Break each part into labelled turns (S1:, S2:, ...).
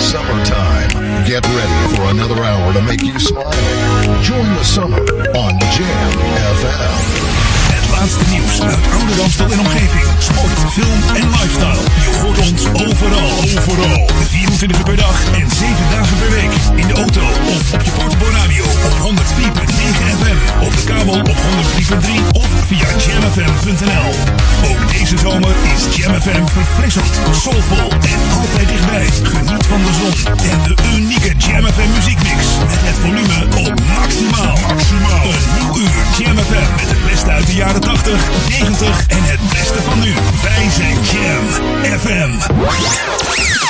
S1: Summertime. Get ready for another hour to make you smile. Join the summer on Jam FM.
S2: Laatste nieuws uit oude Ramstel en omgeving. Sport, film en lifestyle. Je hoort ons overal. Overal. 24 uur per dag en 7 dagen per week. In de auto of op je portable op 104.9 FM. Op de kabel op 103.3 of via jamfm.nl. Ook deze zomer is Jam FM verfrissend, soulvol en altijd dichtbij. Geniet van de zon en de unieke Jam FM muziekmix. Met het volume op maximaal. Maximaal. Een nieuw uur Jam FM met het beste uit de jaren 80, 90 en het beste van nu. Wij zijn Jam FM.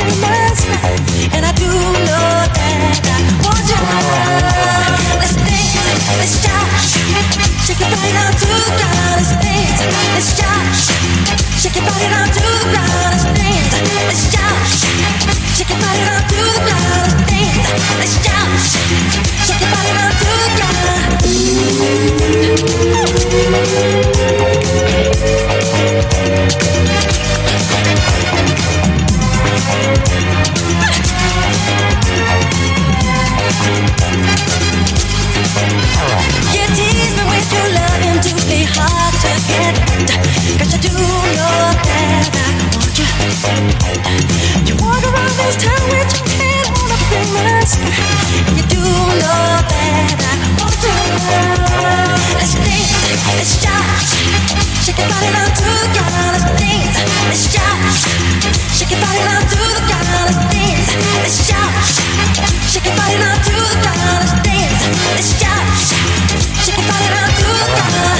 S3: and I do know that I want you. Let's dance, let's shout, shake your body down to the ground. Let's dance, let's shout, shake your body down to the ground. Let's dance, let's shake your body down to the ground. Let's dance, let's shout, shake your body down to the ground. Let's shout. Shake your body out to the ground.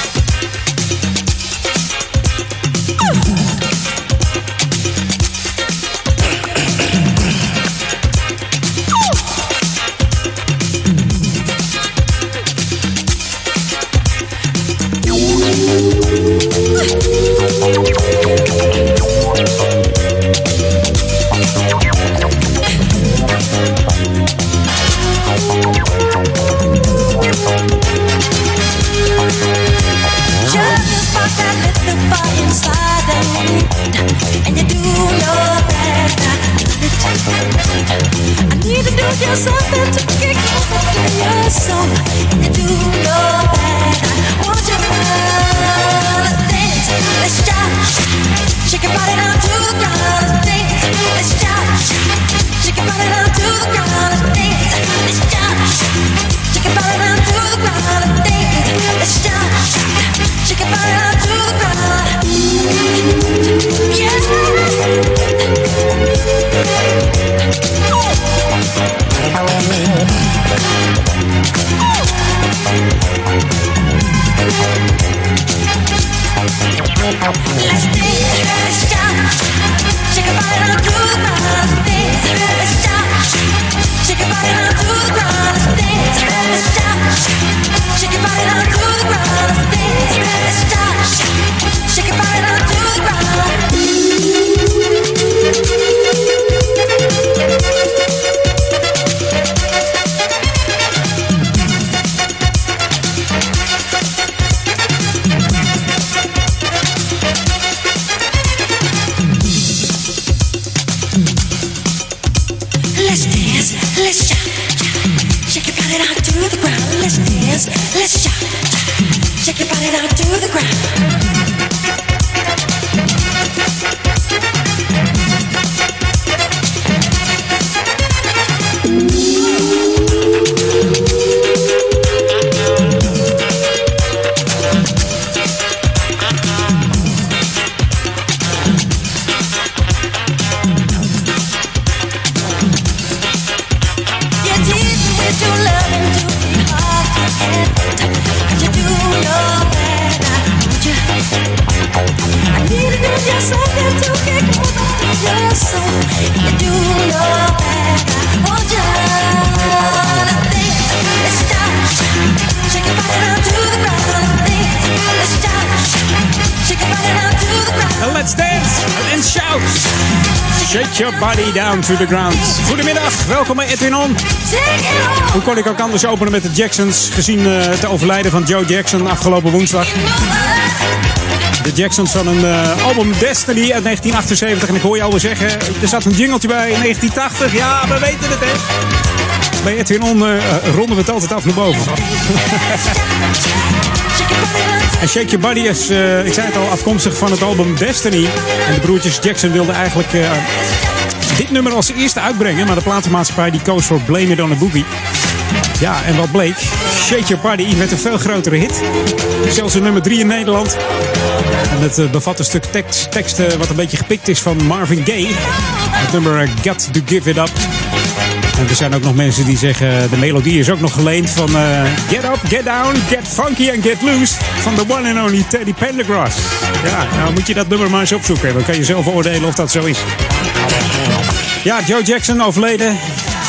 S4: ik ook anders openen met de Jacksons, gezien eh, het overlijden van Joe Jackson afgelopen woensdag. De Jacksons van een eh, album Destiny uit 1978. En ik hoor je alweer zeggen, er zat een jingeltje bij in 1980. Ja, we weten het hè. Bij Edwin On eh, ronden we het altijd af naar boven. En Shake Your Body is, ik zei het al, afkomstig van het album Destiny. En de broertjes Jackson wilden eigenlijk dit nummer als eerste uitbrengen. Maar de platenmaatschappij die koos voor Blame It On A Boogie. Ja, en wat bleek? Shake Your Body met een veel grotere hit. Zelfs een nummer 3 in Nederland. En het eh, bevat een stuk tekst, tekst eh, wat een beetje gepikt is van Marvin Gaye. Het nummer eh, Got To Give It Up. En er zijn ook nog mensen die zeggen, de melodie is ook nog geleend van Get Up, Get Down, Get Funky and Get Loose van the one and only Teddy Pendergrass. Ja, nou moet je dat nummer maar eens opzoeken. Dan kan je zelf oordelen of dat zo is. Ja, Joe Jackson overleden.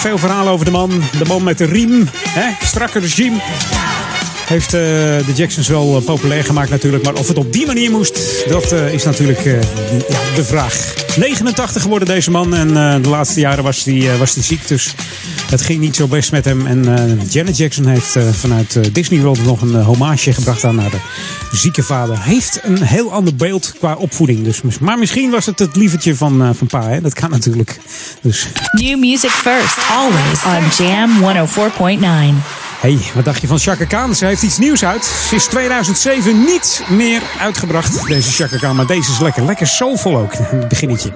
S4: Veel verhalen over de man. De man met de riem. Hè? Strakke regime. Heeft eh, de Jacksons wel eh, populair gemaakt natuurlijk. Maar of het op die manier moest, dat eh, is natuurlijk de vraag. 89 geworden deze man. En de laatste jaren was hij was ziek. Dus het ging niet zo best met hem. En Janet Jackson heeft vanuit Disney World nog een hommage gebracht aan haar zieke vader. Heeft een heel ander beeld qua opvoeding. Dus, maar misschien was het het lievertje van, van pa. Hè? Dat kan natuurlijk. Dus
S5: New music first, always on Jam 104.9.
S4: Hey, wat dacht je van Chaka Khan? Ze heeft iets nieuws uit. Ze is 2007 niet meer uitgebracht, deze Chaka Khan. Maar deze is lekker, lekker soulvol ook. Het beginnetje.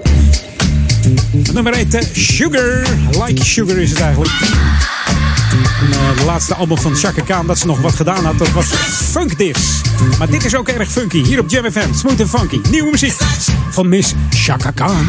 S4: Nummer 1, Sugar. Like Sugar is het eigenlijk. En, eh, laatste album van Chaka Khan dat ze nog wat gedaan had, dat was Funk This. Maar dit is ook erg funky. Hier op Jam FM, smooth and funky. Nieuwe muziek van Miss Chaka Khan.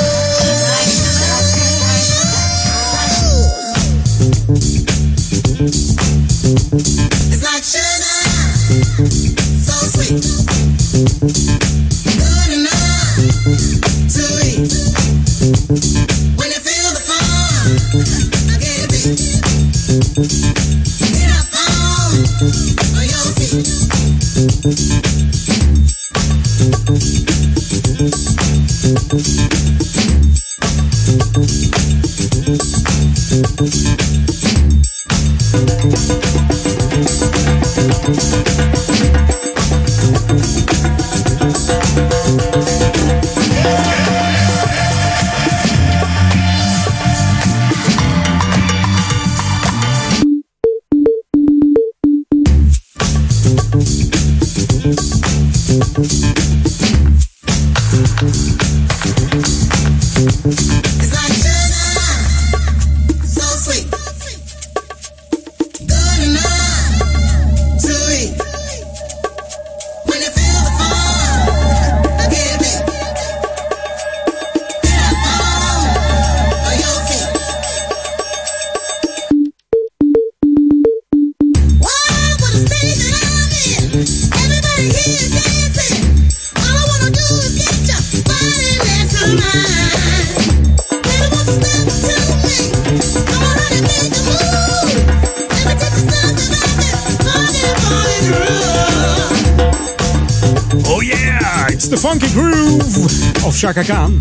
S4: Chaka Khan.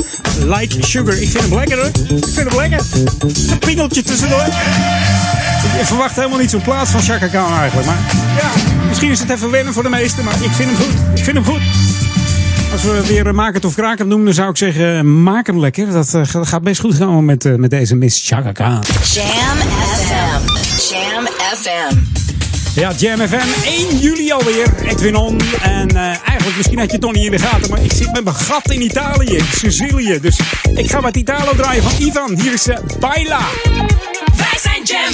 S4: Like sugar. Ik vind hem lekker hoor. Ik vind hem lekker. Een pingeltje tussendoor. Je verwacht helemaal niet zo'n plaat van Chaka Khan eigenlijk. Maar ja, misschien is het even wennen voor de meesten. Maar ik vind hem goed. Ik vind hem goed. Als we weer maak het of kraak het noemen, dan zou ik zeggen, maak hem lekker. Dat eh, gaat best goed gaan met, eh, met deze Miss Chaka Khan.
S6: Jam FM. Jam FM.
S4: Ja, Jam FM, 1 juli alweer. Edwin On. En eh, eigenlijk, misschien had je het nog niet in de gaten, maar ik zit met mijn gat in Italië, in Sicilië. Dus ik ga wat Italo draaien van Ivan. Hier is uh, Baila.
S6: Wij zijn Jam.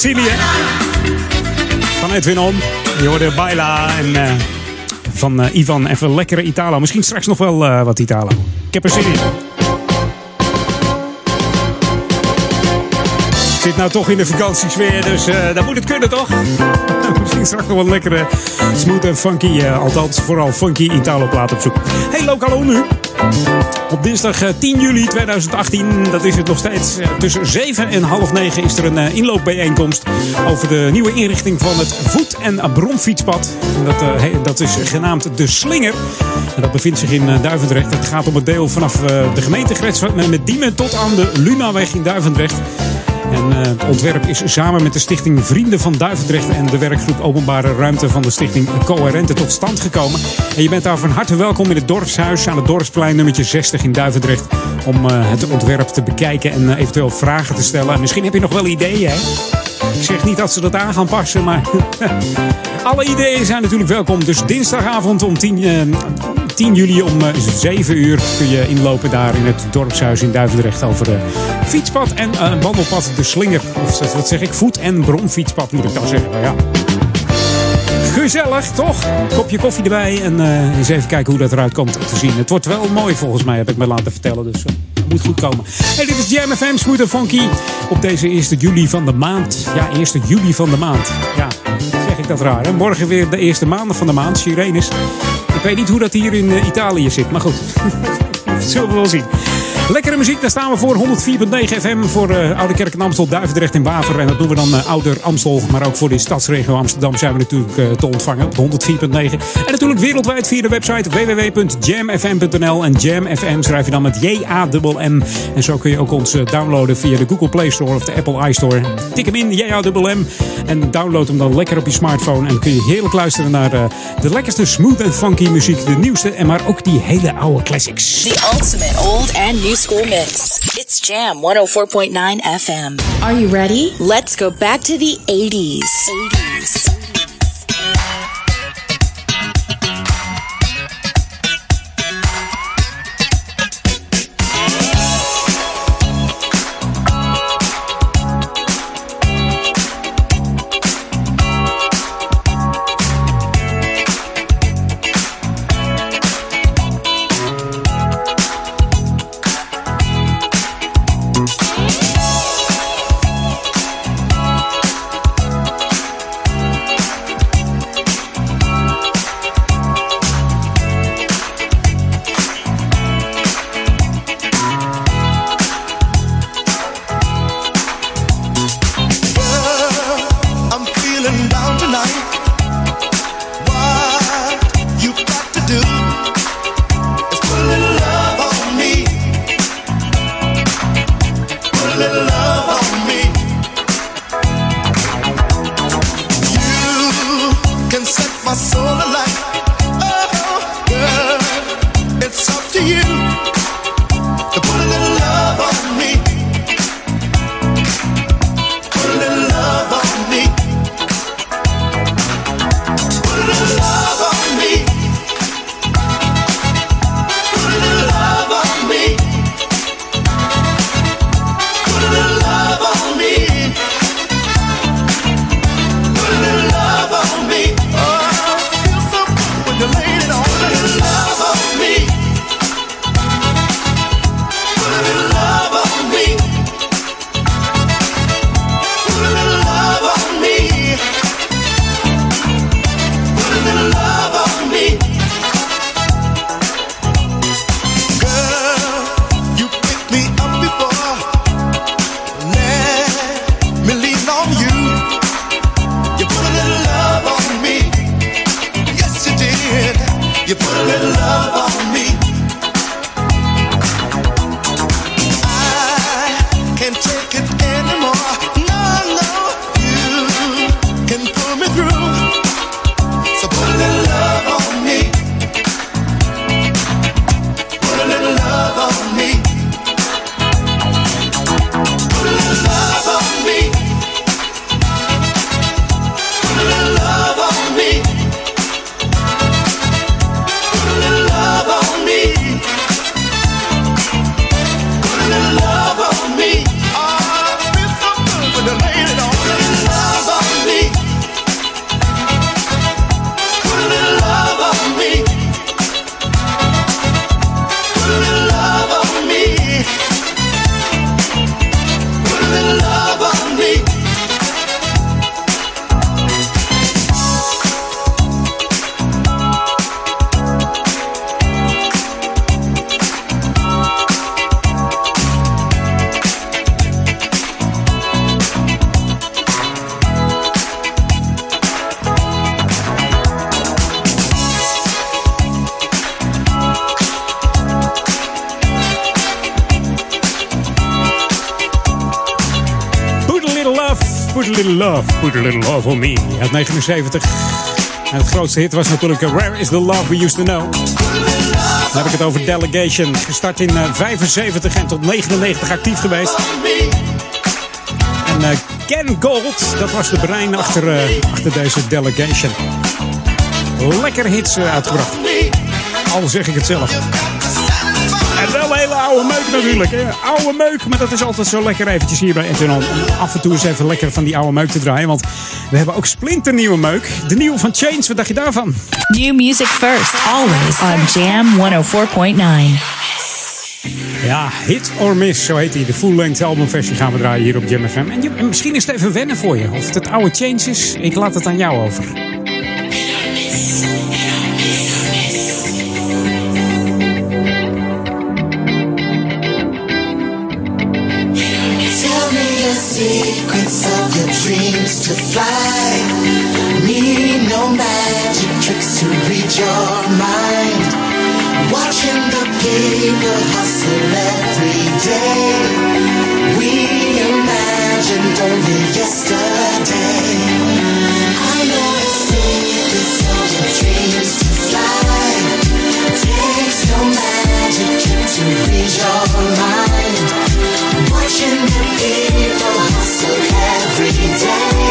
S4: Sicilië. Van Edwin Om. Je hoorde Baila en eh, van eh, Ivan even lekkere Italo. Misschien straks nog wel eh, wat Italo. Ik heb er zin in. Ik zit nou toch in de vakantiesfeer, dus dan moet het kunnen toch? Straks nog een lekkere smooth en funky, eh, althans vooral funky Italo plaat op zoek. Hey, lokaal nu. Op dinsdag eh, 10 juli 2018, dat is het nog steeds, eh, tussen 7 en half 9 is er een eh, inloopbijeenkomst over de nieuwe inrichting van het voet- en bromfietspad. Dat, eh, dat is genaamd De Slinger. Dat bevindt zich in eh, Duivendrecht. Het gaat om het deel vanaf eh, de gemeentegrens met Diemen tot aan de Lunaweg in Duivendrecht. Eh, het ontwerp is samen met de stichting Vrienden van Duivendrecht en de werkgroep Openbare Ruimte van de stichting Coherente tot stand gekomen. En je bent daar van harte welkom in het dorpshuis aan het Dorpsplein nummertje 60 in Duivendrecht. Om eh, het ontwerp te bekijken en eh, eventueel vragen te stellen. En misschien heb je nog wel ideeën, hè? Ik zeg niet dat ze dat aan gaan passen, maar alle ideeën zijn natuurlijk welkom. Dus dinsdagavond om 10, eh, 10 juli om eh, 7 uur kun je inlopen daar in het dorpshuis in Duivendrecht over de fietspad en eh, wandelpad De Slinger. Of wat zeg ik, voet- en bromfietspad moet ik dan zeggen. Maar ja, Gezellig, toch? Kopje koffie erbij en eh, eens even kijken hoe dat eruit komt te zien. Het wordt wel mooi volgens mij, heb ik me laten vertellen. Dus eh, het moet goed komen. Hey, dit is Jam FM, Smooth Funky. Op deze 1 juli van de maand. Ja, 1 juli van de maand. Ja, ik dat raar. Hè? Morgen weer de eerste maandag van de maand, Sirenes. Ik weet niet hoe dat hier in eh, Italië zit, maar goed. dat zullen we wel zien. Lekkere muziek, daar staan we voor 104.9 FM voor eh, Oude Kerk en Amstel, Duivendrecht en Waver. En dat doen we dan eh, Ouder Amstel, maar ook voor de stadsregio Amsterdam zijn we natuurlijk eh, te ontvangen op 104.9. En natuurlijk wereldwijd via de website www.jamfm.nl. En Jam FM schrijf je dan met J-A-M-M. En zo kun je ook ons downloaden via de Google Play Store of de Apple iStore. Tik hem in, J-A-M-M. En download hem dan lekker op je smartphone. En dan kun je heerlijk luisteren naar de lekkerste smooth en funky muziek. De nieuwste, en maar ook die hele oude classics.
S5: The ultimate old and new school mix. It's Jam 104.9 FM.
S6: Are you ready?
S5: Let's go back to the 80s. 80s.
S7: Little love, put a little love on me.
S4: Uit 79. En het grootste hit was natuurlijk uh, Where is the love we used to know. Dan heb ik het over Delegation. Gestart in uh, 75 en tot 99 actief geweest. En uh, Ken Gold, dat was de brein achter, uh, achter deze Delegation. Lekker hits uh, uitgebracht. Al zeg ik het zelf. En wel hele oude meuk natuurlijk. Hè? Oude meuk, maar dat is altijd zo lekker eventjes hier bij Edwin om af en toe eens even lekker van die oude meuk te draaien. Want we hebben ook splinternieuwe meuk. De nieuwe van Change, wat dacht je daarvan?
S5: New music first, always on Jam 104.9.
S4: Ja, Hit or Miss, zo heet hij. De full-length albumversie gaan we draaien hier op Jam FM. En, je, en misschien is het even wennen voor je. Of het het oude Change is, ik laat het aan jou over.
S8: To fly. Need no magic tricks to read your mind. Watching the people hustle every day. We imagined only yesterday. I know the secrets of your dreams to fly. Takes no magic trick to read your mind. Watching the people hustle every day.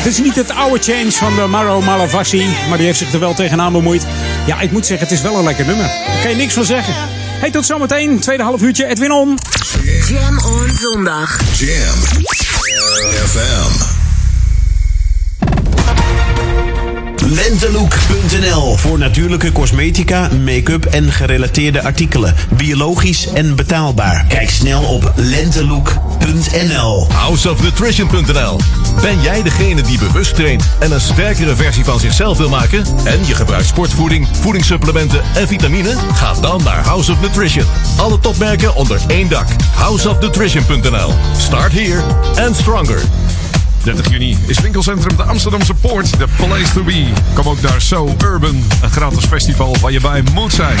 S4: Het is niet het oude Change van de Maro Malavasi, maar die heeft zich er wel tegenaan bemoeid. Ja, ik moet zeggen, het is wel een lekker nummer. Daar kan je niks van zeggen. Hey, tot zometeen. Tweede half uurtje. Edwin On.
S6: Jam on zondag.
S1: Jam FM.
S9: Lentelook.nl voor natuurlijke cosmetica, make-up en gerelateerde artikelen. Biologisch en betaalbaar. Kijk snel op lentelook.nl.
S10: Houseofnutrition.nl Ben jij degene die bewust traint en een sterkere versie van zichzelf wil maken? En je gebruikt sportvoeding, voedingssupplementen en vitamine? Ga dan naar House of Nutrition. Alle topmerken onder één dak. Houseofnutrition.nl Start here and stronger.
S11: 30 juni is winkelcentrum de Amsterdamse Poort, de place to be. Kom ook naar So Urban, een gratis festival waar je bij moet zijn.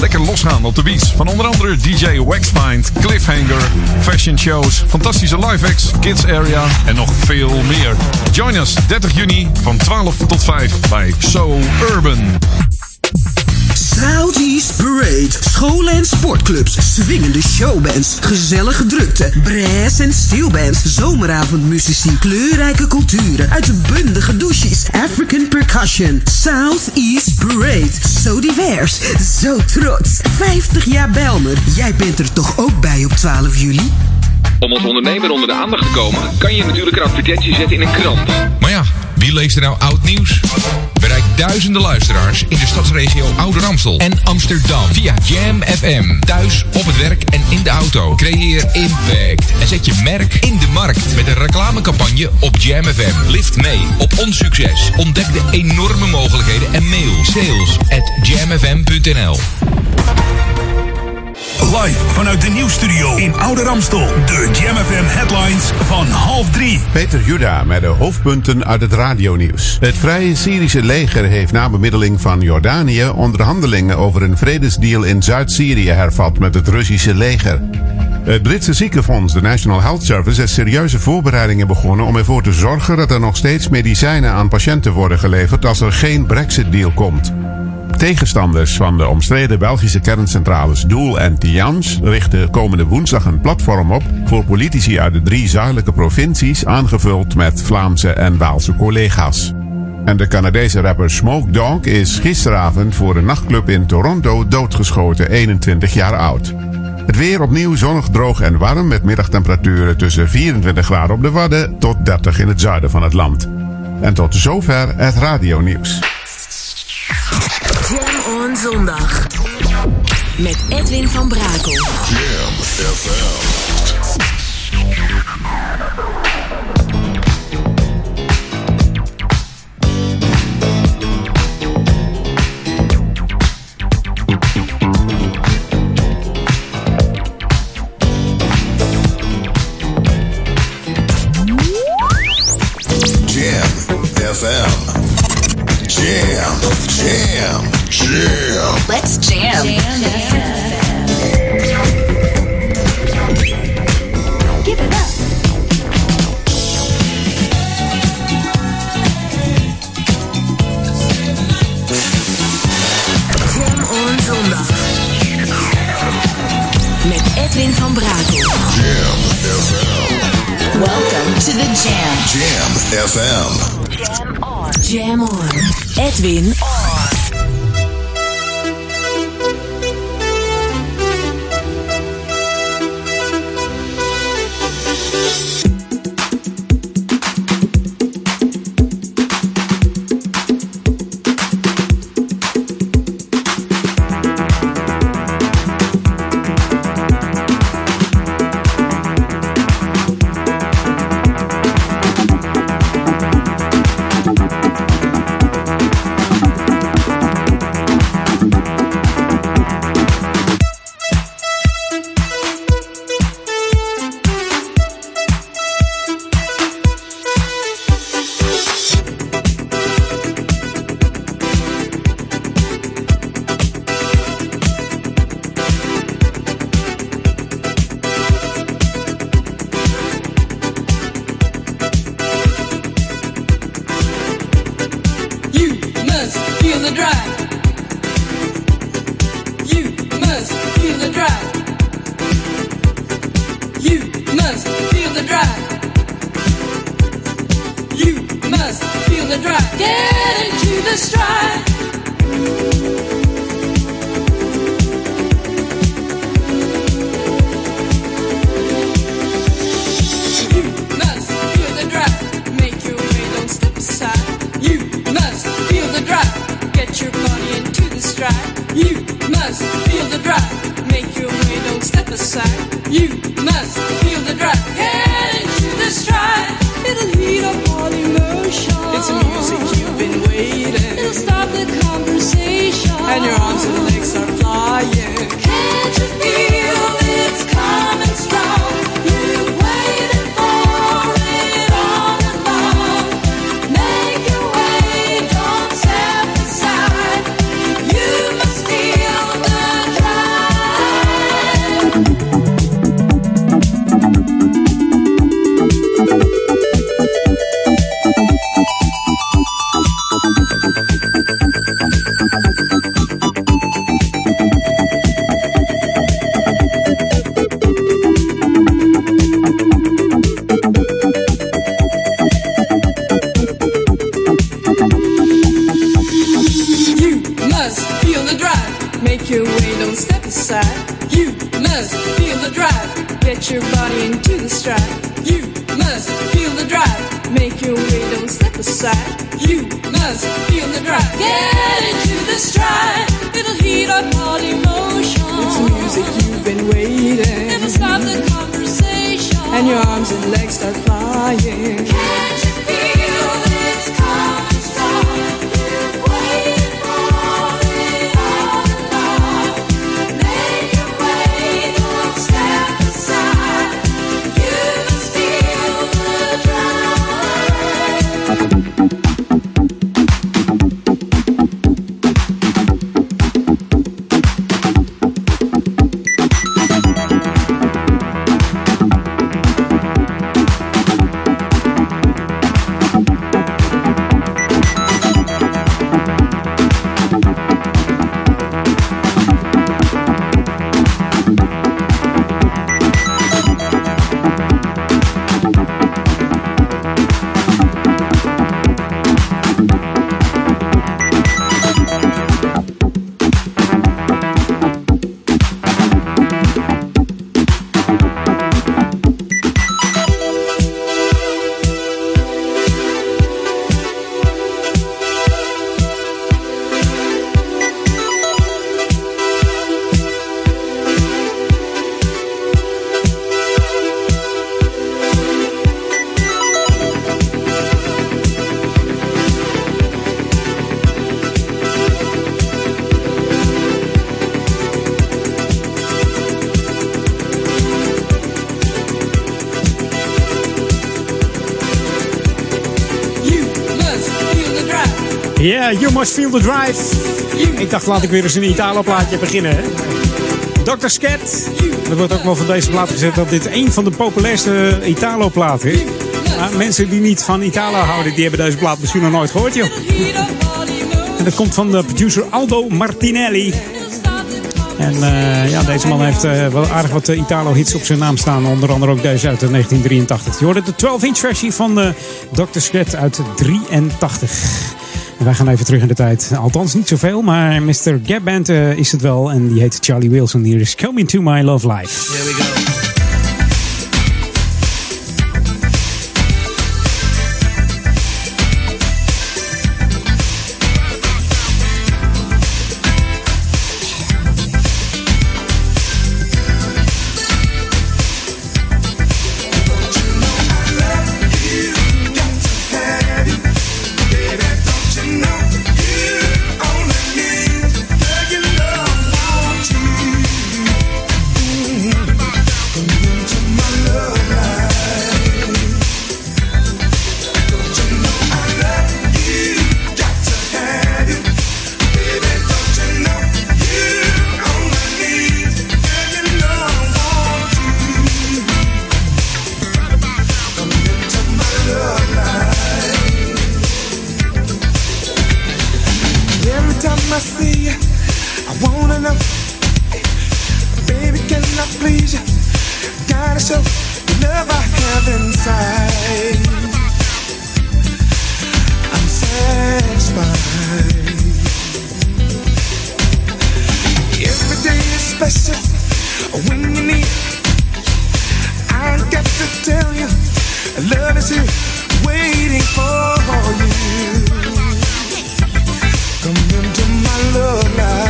S11: Lekker losgaan op de beats van onder andere DJ Waxmind, Cliffhanger, fashion shows, fantastische live acts, kids area en nog veel meer. Join us 30 juni van 12 tot 5 bij So Urban.
S12: Southeast Parade. Scholen en sportclubs. Swingende showbands. Gezellige drukte. Brass en steelbands. Zomeravondmuzici. Kleurrijke culturen. Uitbundige douches. African percussion. Southeast Parade. Zo divers. Zo trots. 50 jaar Belmer. Jij bent er toch ook bij op 12 juli?
S13: Om als ondernemer onder de aandacht te komen, kan je natuurlijk een advertentie zetten in een krant.
S14: Maar ja, wie leest er nou oud nieuws? Bereik duizenden luisteraars in de stadsregio Ouder Amstel en Amsterdam via Jam FM. Thuis, op het werk en in de auto. Creëer impact en zet je merk in de markt met een reclamecampagne op Jam FM. Lift mee op ons succes. Ontdek de enorme mogelijkheden en mail sales at jamfm.nl.
S2: Live vanuit de nieuwsstudio in Ouder Amstel. De Jam FM headlines van half drie.
S15: Peter Juda met de hoofdpunten uit het radionieuws. Het Vrije Syrische leger heeft na bemiddeling van Jordanië onderhandelingen over een vredesdeal in Zuid-Syrië hervat met het Russische leger. Het Britse ziekenfonds, de National Health Service, heeft serieuze voorbereidingen begonnen om ervoor te zorgen dat er nog steeds medicijnen aan patiënten worden geleverd als er geen Brexit-deal komt. Tegenstanders van de omstreden Belgische kerncentrales Doel en Tihange richten komende woensdag een platform op voor politici uit de drie zuidelijke provincies, aangevuld met Vlaamse en Waalse collega's. En de Canadese rapper Smoke Dogg is gisteravond voor een nachtclub in Toronto doodgeschoten, 21 jaar oud. Het weer opnieuw zonnig, droog en warm met middagtemperaturen tussen 24 graden op de Wadden tot 30 in het zuiden van het land. En tot zover het radionieuws.
S6: Zondag. Met Edwin van Brakel.
S1: Jam FM. Jam FM. Jam, jam, jam.
S5: Let's jam.
S3: Give it up.
S6: Jam on zondag. Met Edwin van Brakel.
S1: Jam FM.
S5: Welcome to the Jam.
S1: Jam FM.
S6: Jam on. Edwin on.
S16: You don't. You must feel the
S17: drive. Get into the stride. It'll heat up all emotion. It's music you've been waiting. It'll stop the conversation. And your arms and legs start flying. Can't
S4: Yeah, you must feel the drive. Ik dacht, laat ik weer eens een Italo-plaatje beginnen. Hè? Dr. Scat. Er wordt ook wel van deze plaat gezet dat dit een van de populairste Italo-platen is. Maar mensen die niet van Italo houden, die hebben deze plaat misschien nog nooit gehoord, joh. En dat komt van de producer Aldo Martinelli. En eh, ja, deze man heeft eh, wel aardig wat eh, Italo-hits op zijn naam staan. Onder andere ook deze uit 1983. Je hoorde de 12-inch versie van Dr. Scrat uit 83. Wij gaan even terug in de tijd. Althans, niet zoveel, maar Mr. Gap Band eh, is het wel. En die heet Charlie Wilson. Hier is Coming to My Love Life.
S5: When you need. I got to tell you, love is here waiting for you. Come into my love life.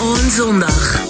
S3: On zondag.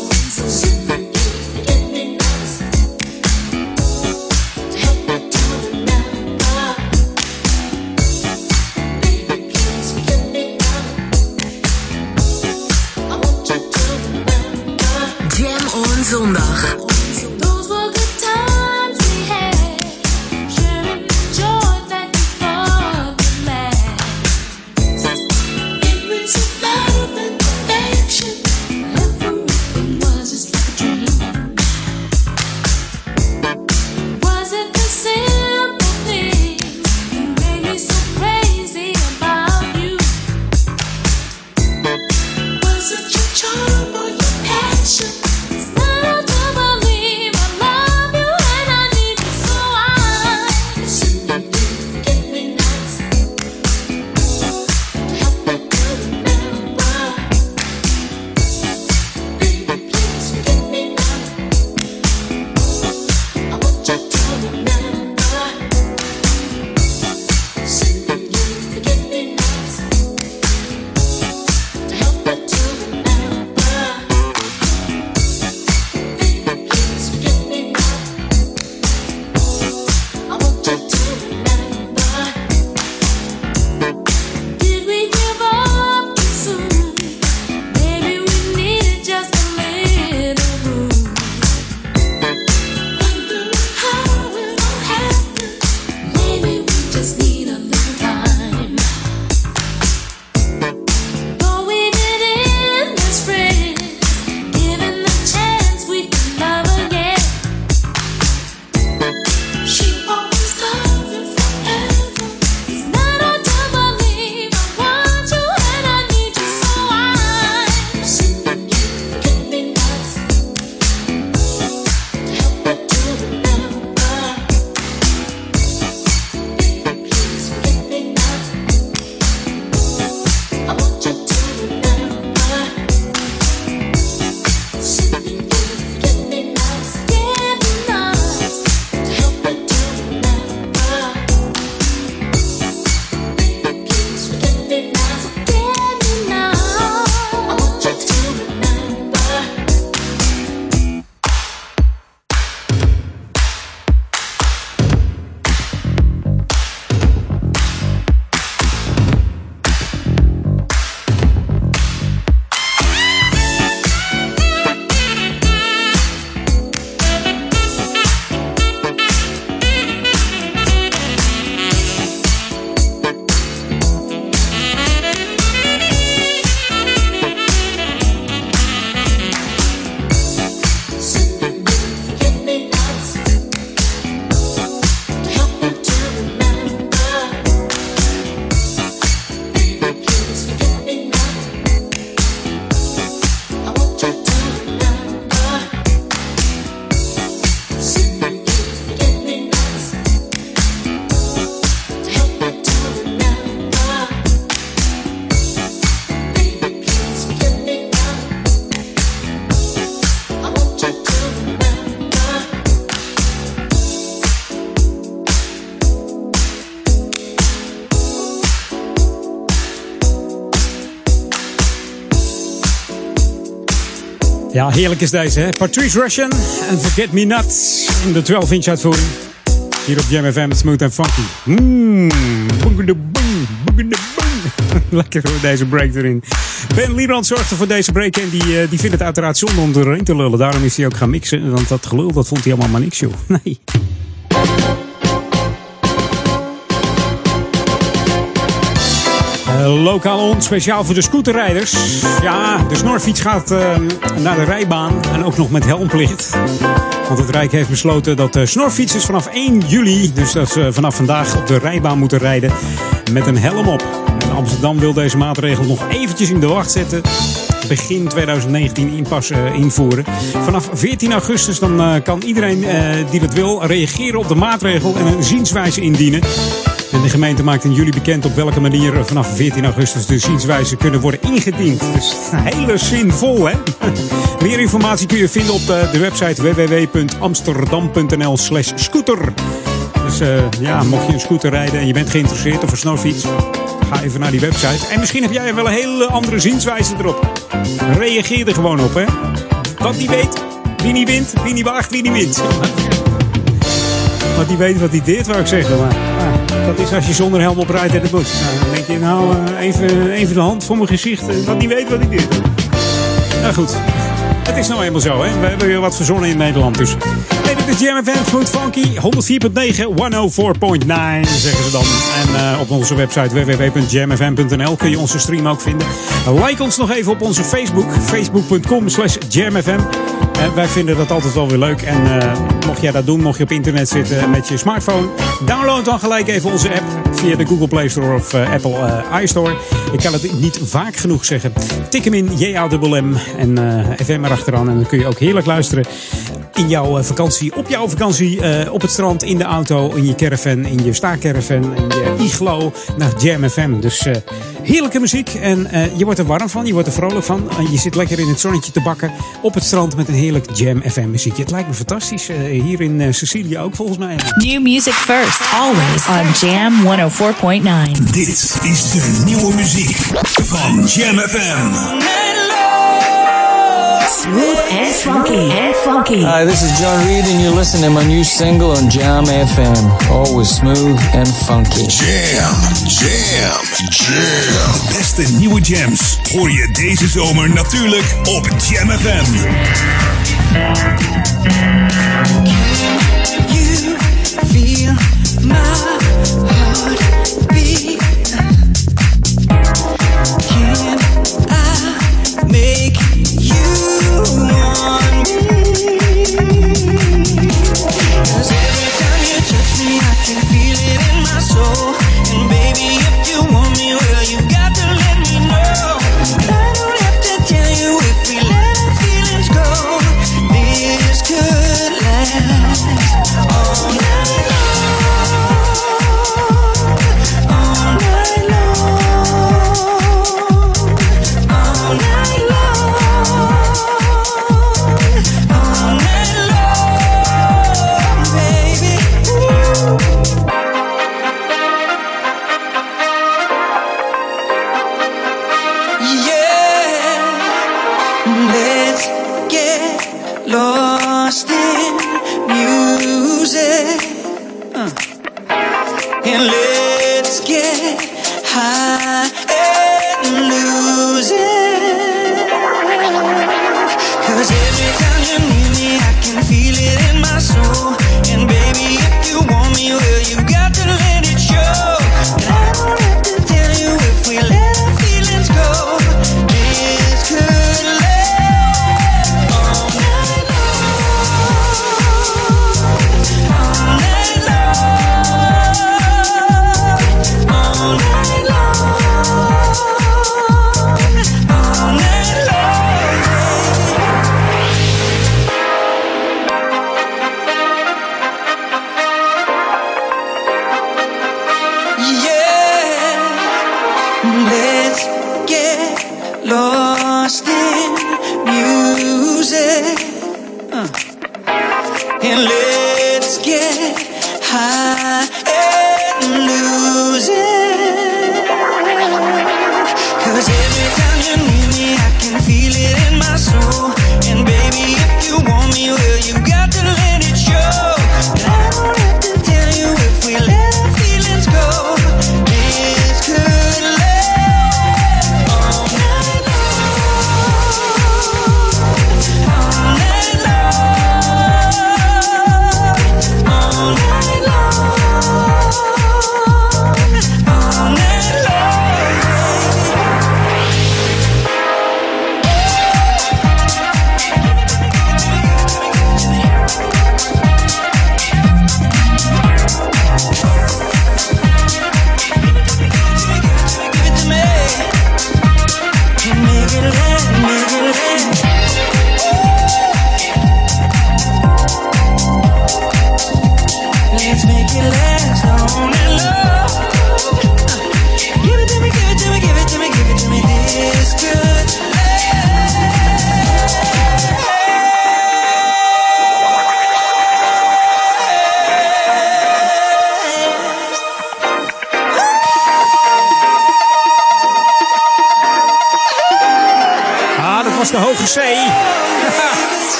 S4: Ja, heerlijk is deze, hè? Patrice Russian en Forget Me Not in de 12-inch uitvoering. Hier op Jam FM, Smooth en Funky. Mmm. Lekker hoor, deze break erin. Ben Liebrand zorgde voor deze break en die, eh, die vindt het uiteraard zonde om erheen te lullen. Daarom is hij ook gaan mixen, want dat gelul, dat vond hij allemaal maar niks, joh. Nee. Lokaal on, speciaal voor de scooterrijders. Ja, de snorfiets gaat eh, naar de rijbaan en ook nog met helmplicht. Want het Rijk heeft besloten dat de snorfietsers vanaf 1 juli, dus dat ze vanaf vandaag op de rijbaan moeten rijden met een helm op. En Amsterdam wil deze maatregel nog eventjes in de wacht zetten. Begin 2019 inpas eh, invoeren. Vanaf 14 augustus dan, eh, kan iedereen eh, die dat wil reageren op de maatregel en een zienswijze indienen. De gemeente maakt in juli bekend op welke manier vanaf 14 augustus de zienswijzen kunnen worden ingediend. Dus hele zinvol, hè? Meer informatie kun je vinden op de, de website www.amsterdam.nl slash scooter. Dus eh, ja, mocht je een scooter rijden en je bent geïnteresseerd of een snorfiets, ga even naar die website. En misschien heb jij wel een hele andere zienswijze erop. Reageer er gewoon op, hè? Wat die weet, wie niet wint, wie niet waagt, wie niet wint. Wat die weet, wat die deed, wou ik zeggen. Maar dat is als je zonder helm op rijdt in de bus. Nou, dan denk je, nou, eh, even, even de hand voor mijn gezicht. eh, Wat die weet, wat die deed. Nou goed, het is nou eenmaal zo, hè. We hebben weer wat verzonnen in Nederland, dus... Dit is Jam FM, Smooth Funky, 104.9, 104.9, zeggen ze dan. En eh, op onze website www.jamfm.nl kun je onze stream ook vinden. Like ons nog even op onze Facebook, facebook.com slash jamfm. En wij vinden dat altijd wel weer leuk. En eh, mocht jij dat doen, mocht je op internet zitten met je smartphone, download dan gelijk even onze app via de Google Play Store of eh, Apple eh, iStore. Ik kan het niet vaak genoeg zeggen. Tik hem in, J-A-M-M en FM erachteraan. En dan kun je ook heerlijk luisteren in jouw vakantie, op jouw vakantie, eh, op het strand, in de auto, in je caravan, in je staakcaravan, in je iglo, naar Jam FM. Dus eh, heerlijke muziek en eh, je wordt er warm van, je wordt er vrolijk van. En je zit lekker in het zonnetje te bakken op het strand met een heerlijk Jam FM muziekje. Het lijkt me fantastisch. eh, hier in Sicilië ook volgens mij.
S5: New music first, always on Jam 104.9.
S2: Dit is de nieuwe muziek van Jam FM.
S6: Smooth and funky. And funky.
S18: Hi, this is John Reed, and you're listening to my new single on Jam FM. Always smooth and funky.
S2: Jam, jam, jam. De beste nieuwe jams hoor je deze zomer natuurlijk op Jam FM.
S8: You feel my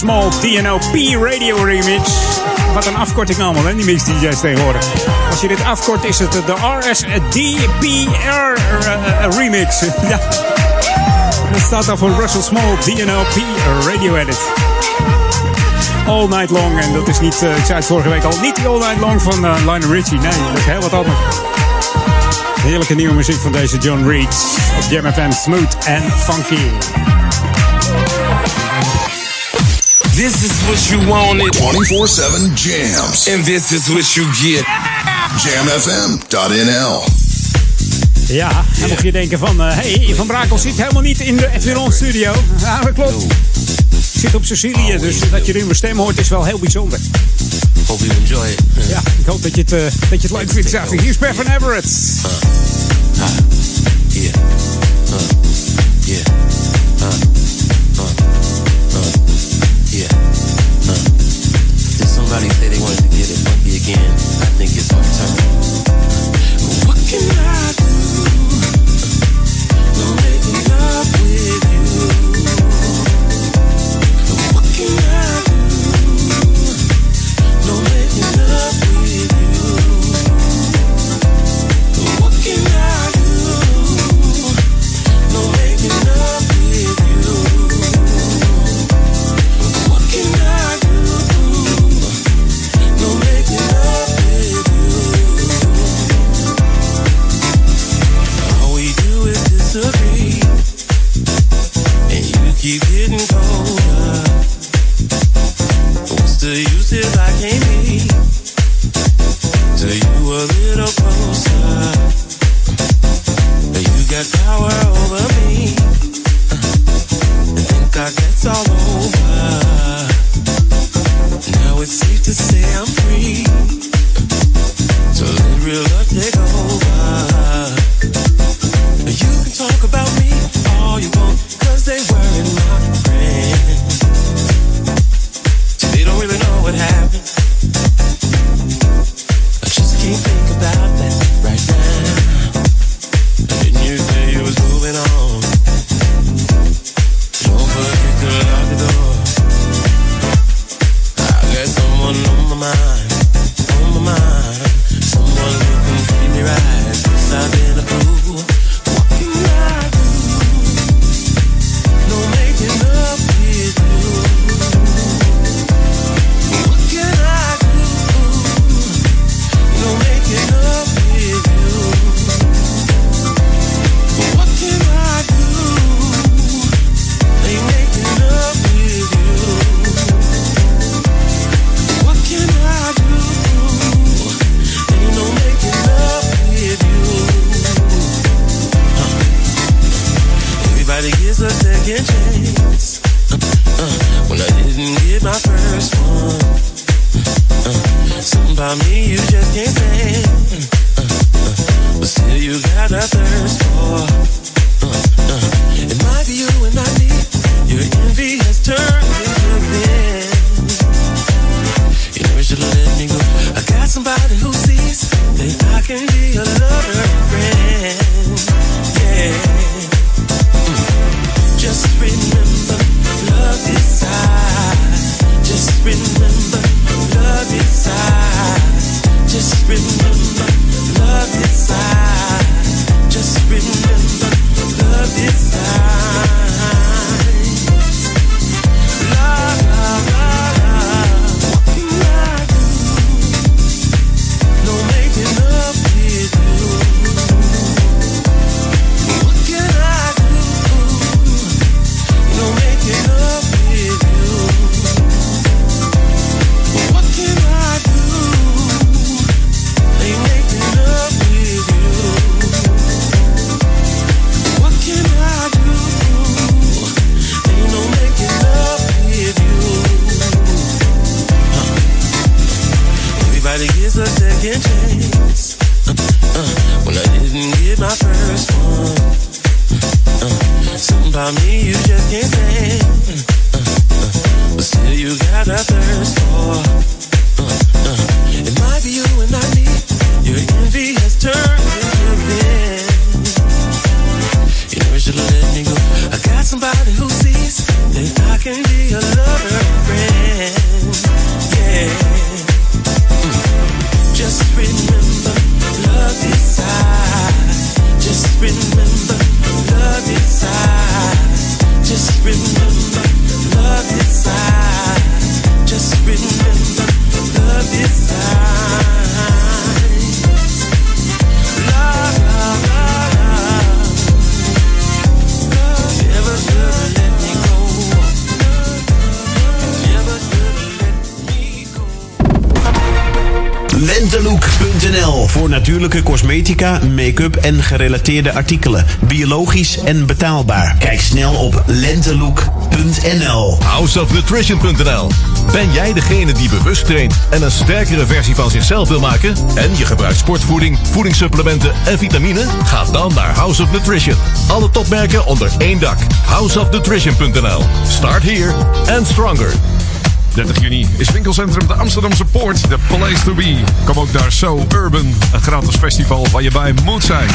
S4: Small DNOP Radio Remix. Wat een afkorting allemaal, hè, die mix DJ's tegenwoordig. Als je dit afkort, is het de RSDPR eh, eh, Remix. ja. Dat staat dan voor Russell Small P Radio Edit. All Night Long. En dat is niet, eh, ik zei het vorige week al, niet die All Night Long van uh, Lionel Richie. Nee, dat is heel wat anders. Heerlijke nieuwe muziek van deze John Reed. Op Jam FM Smooth and Funky.
S19: This is what you wanted.
S1: 24-7 jams.
S19: And this is what you get.
S1: Jamfm.nl
S4: ja, en mocht je denken van... Hé, uh, hey, Van Brakel zit helemaal niet in de Edwin studio. Ja, dat klopt. Zit op Sicilië, oh, dus dat je nu mijn stem hoort is wel heel bijzonder.
S19: Hope you enjoy it.
S4: Ja, ik hoop dat je het, uh, dat je het leuk vindt, Hier is
S19: Ben van Everett. Ah. Ah. my first one. Uh, me you just can't uh, uh, but still you got a thirst for. Remember, love decides. Just remember, love. Just remember, love.
S9: Lentelook.nl voor natuurlijke cosmetica, make-up en gerelateerde artikelen. Biologisch en betaalbaar. Kijk snel op lentelook.nl.
S10: Houseofnutrition.nl Ben jij degene die bewust traint en een sterkere versie van zichzelf wil maken? En je gebruikt sportvoeding, voedingssupplementen en vitamine? Ga dan naar House of Nutrition. Alle topmerken onder één dak. Houseofnutrition.nl Start here and stronger.
S11: 30 juni is winkelcentrum de Amsterdamse Poort, de place to be. Kom ook naar So Urban, een gratis festival waar je bij moet zijn.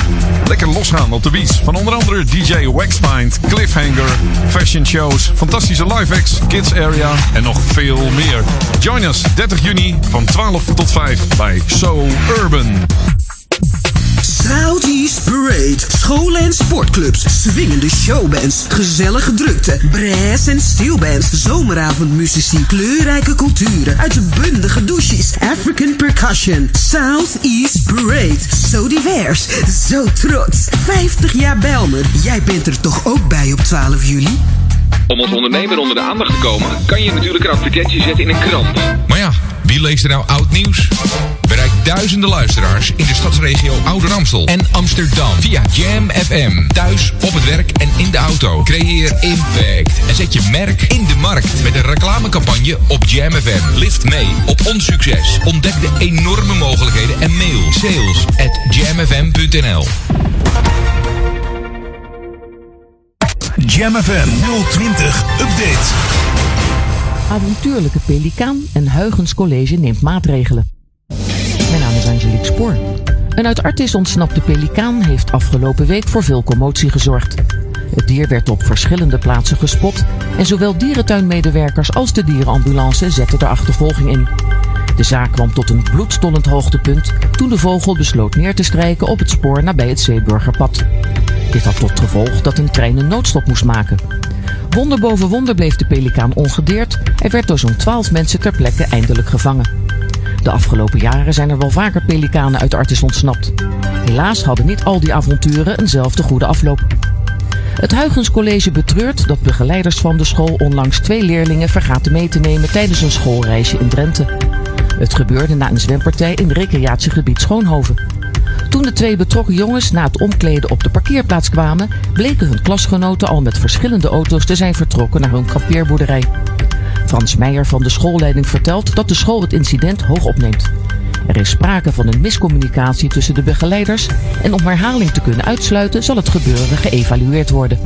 S11: Lekker losgaan op de beach van onder andere DJ Waxmind, Cliffhanger, fashion shows, fantastische live acts, kids area en nog veel meer. Join us 30 juni van 12 tot 5 bij So Urban.
S12: Southeast Parade. Scholen en sportclubs. Swingende showbands. Gezellige drukte. Brass en steelbands. Zomeravondmuzici. Kleurrijke culturen. Uitbundige douches. African percussion. Southeast Parade. Zo divers. Zo trots. 50 jaar Belmer. Jij bent er toch ook bij op 12 juli?
S13: Om als ondernemer onder de aandacht te komen, kan je natuurlijk een advertentie zetten in een krant.
S14: Maar ja, wie leest er nou oud nieuws? Duizenden luisteraars in de stadsregio Ouder Amstel en Amsterdam via Jam FM. Thuis, op het werk en in de auto. Creëer impact en zet je merk in de markt met een reclamecampagne op Jam FM. Lift mee op ons succes. Ontdek de enorme mogelijkheden en mail sales at jamfm.nl.
S2: Jam FM 020 Update.
S20: Avontuurlijke pelikaan en Huygens College neemt maatregelen. Een uit Artis ontsnapte pelikaan heeft afgelopen week voor veel commotie gezorgd. Het dier werd op verschillende plaatsen gespot en zowel dierentuinmedewerkers als de dierenambulance zetten de achtervolging in. De zaak kwam tot een bloedstollend hoogtepunt toen de vogel besloot neer te strijken op het spoor nabij het Zeeburgerpad. Dit had tot gevolg dat een trein een noodstop moest maken. Wonder boven wonder bleef de pelikaan ongedeerd. Hij werd door zo'n 12 mensen ter plekke eindelijk gevangen. De afgelopen jaren zijn er wel vaker pelikanen uit Artis ontsnapt. Helaas hadden niet al die avonturen eenzelfde goede afloop. Het Huygens College betreurt dat begeleiders van de school onlangs twee leerlingen vergaten mee te nemen tijdens een schoolreisje in Drenthe. Het gebeurde na een zwempartij in recreatiegebied Schoonhoven. Toen de twee betrokken jongens na het omkleden op de parkeerplaats kwamen, bleken hun klasgenoten al met verschillende auto's te zijn vertrokken naar hun kampeerboerderij. Frans Meijer van de schoolleiding vertelt dat de school het incident hoog opneemt. Er is sprake van een miscommunicatie tussen de begeleiders en om herhaling te kunnen uitsluiten zal het gebeuren geëvalueerd worden.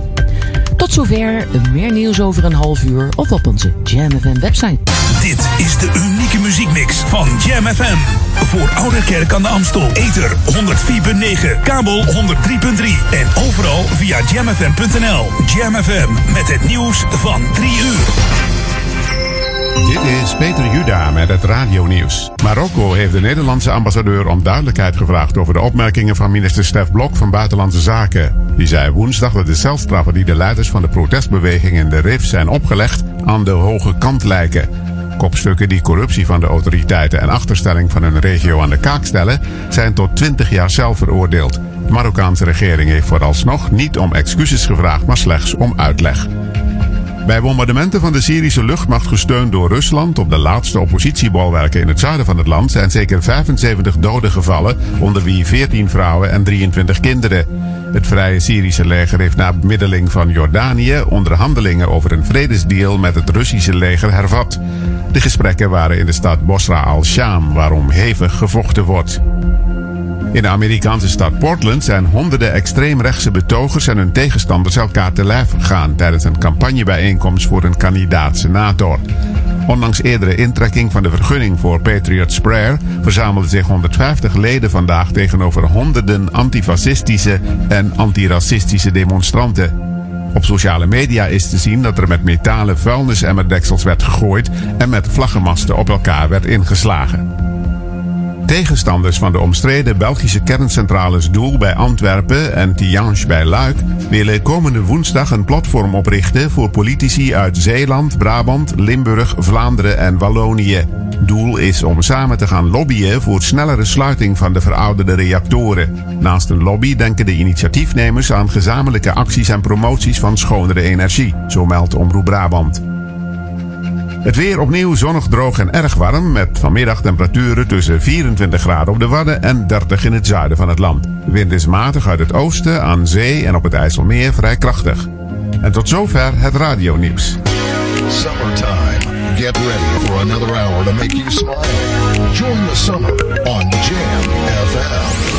S20: Tot zover, meer nieuws over een half uur of op onze Jam FM website.
S2: Dit is de unieke muziekmix van Jam FM. Voor Oude Kerk aan de Amstel. Ether 104.9, kabel 103.3 en overal via jamfm.nl. Jam FM met het nieuws van 3 uur.
S15: Dit is Peter Juda met het radionieuws. Marokko heeft de Nederlandse ambassadeur om duidelijkheid gevraagd over de opmerkingen van minister Stef Blok van Buitenlandse Zaken. Die zei woensdag dat de celstraffen die de leiders van de protestbeweging in de RIF zijn opgelegd aan de hoge kant lijken. Kopstukken die corruptie van de autoriteiten en achterstelling van hun regio aan de kaak stellen, zijn tot 20 jaar zelf veroordeeld. De Marokkaanse regering heeft vooralsnog niet om excuses gevraagd, maar slechts om uitleg. Bij bombardementen van de Syrische luchtmacht gesteund door Rusland op de laatste oppositiebolwerken in het zuiden van het land zijn zeker 75 doden gevallen, onder wie 14 vrouwen en 23 kinderen. Het Vrije Syrische leger heeft na bemiddeling van Jordanië onderhandelingen over een vredesdeal met het Russische leger hervat. De gesprekken waren in de stad Bosra al-Sham, waarom hevig gevochten wordt. In de Amerikaanse stad Portland zijn honderden extreemrechtse betogers en hun tegenstanders elkaar te lijf gegaan tijdens een campagnebijeenkomst voor een kandidaat-senator. Ondanks eerdere intrekking van de vergunning voor Patriots Prayer verzamelden zich 150 leden vandaag tegenover honderden antifascistische en antiracistische demonstranten. Op sociale media is te zien dat er met metalen vuilnisemmerdeksels werd gegooid en met vlaggenmasten op elkaar werd ingeslagen. Tegenstanders van de omstreden Belgische kerncentrales Doel bij Antwerpen en Tihange bij Luik willen komende woensdag een platform oprichten voor politici uit Zeeland, Brabant, Limburg, Vlaanderen en Wallonië. Doel is om samen te gaan lobbyen voor snellere sluiting van de verouderde reactoren. Naast een lobby denken de initiatiefnemers aan gezamenlijke acties en promoties van schonere energie, zo meldt Omroep Brabant. Het weer opnieuw zonnig, droog en erg warm. Met vanmiddag temperaturen tussen 24 graden op de Wadden en 30 in het zuiden van het land. De wind is matig uit het oosten, aan zee en op het IJsselmeer vrij krachtig. En tot zover het radionieuws.
S1: Summertime. Get ready for another hour to make you smile. Join the summer on Jam FM.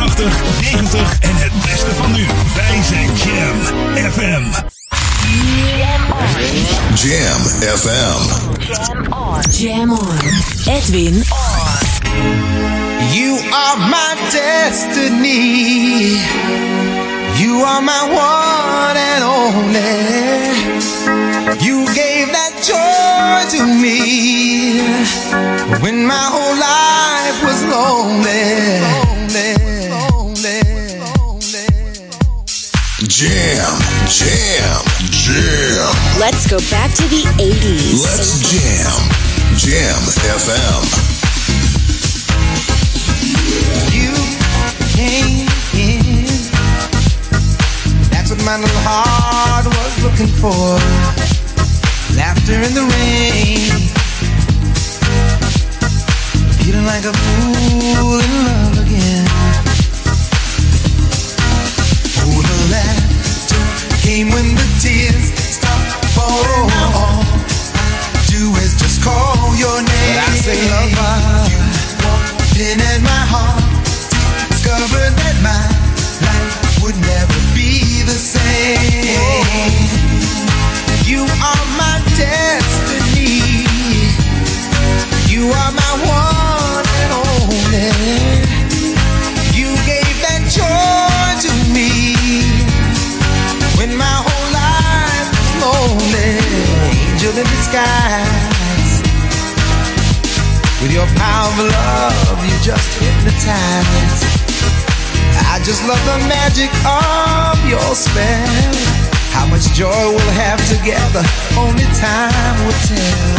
S2: 80, 90 en het beste van nu. Wij zijn Jam FM.
S1: Jam FM.
S21: Jam on. Edwin on.
S22: You are my destiny. You are my one and only. You gave that joy to me when my whole life was lonely.
S1: Jam, jam, jam.
S23: Let's go back to the 80s.
S1: Let's jam. Jam FM.
S22: You came in. That's what my little heart was looking for. Laughter in the rain. Feeling like a fool in love again. Came when the tears stopped falling. All I do is just call your name. But I say, lover, you walked in and my heart discovered that my life would never be the same. You are my destiny. You are my one and only. Angel in disguise. With your power of love, you just hypnotize. I just love the magic of your spell. How much joy we'll have together, only time will tell.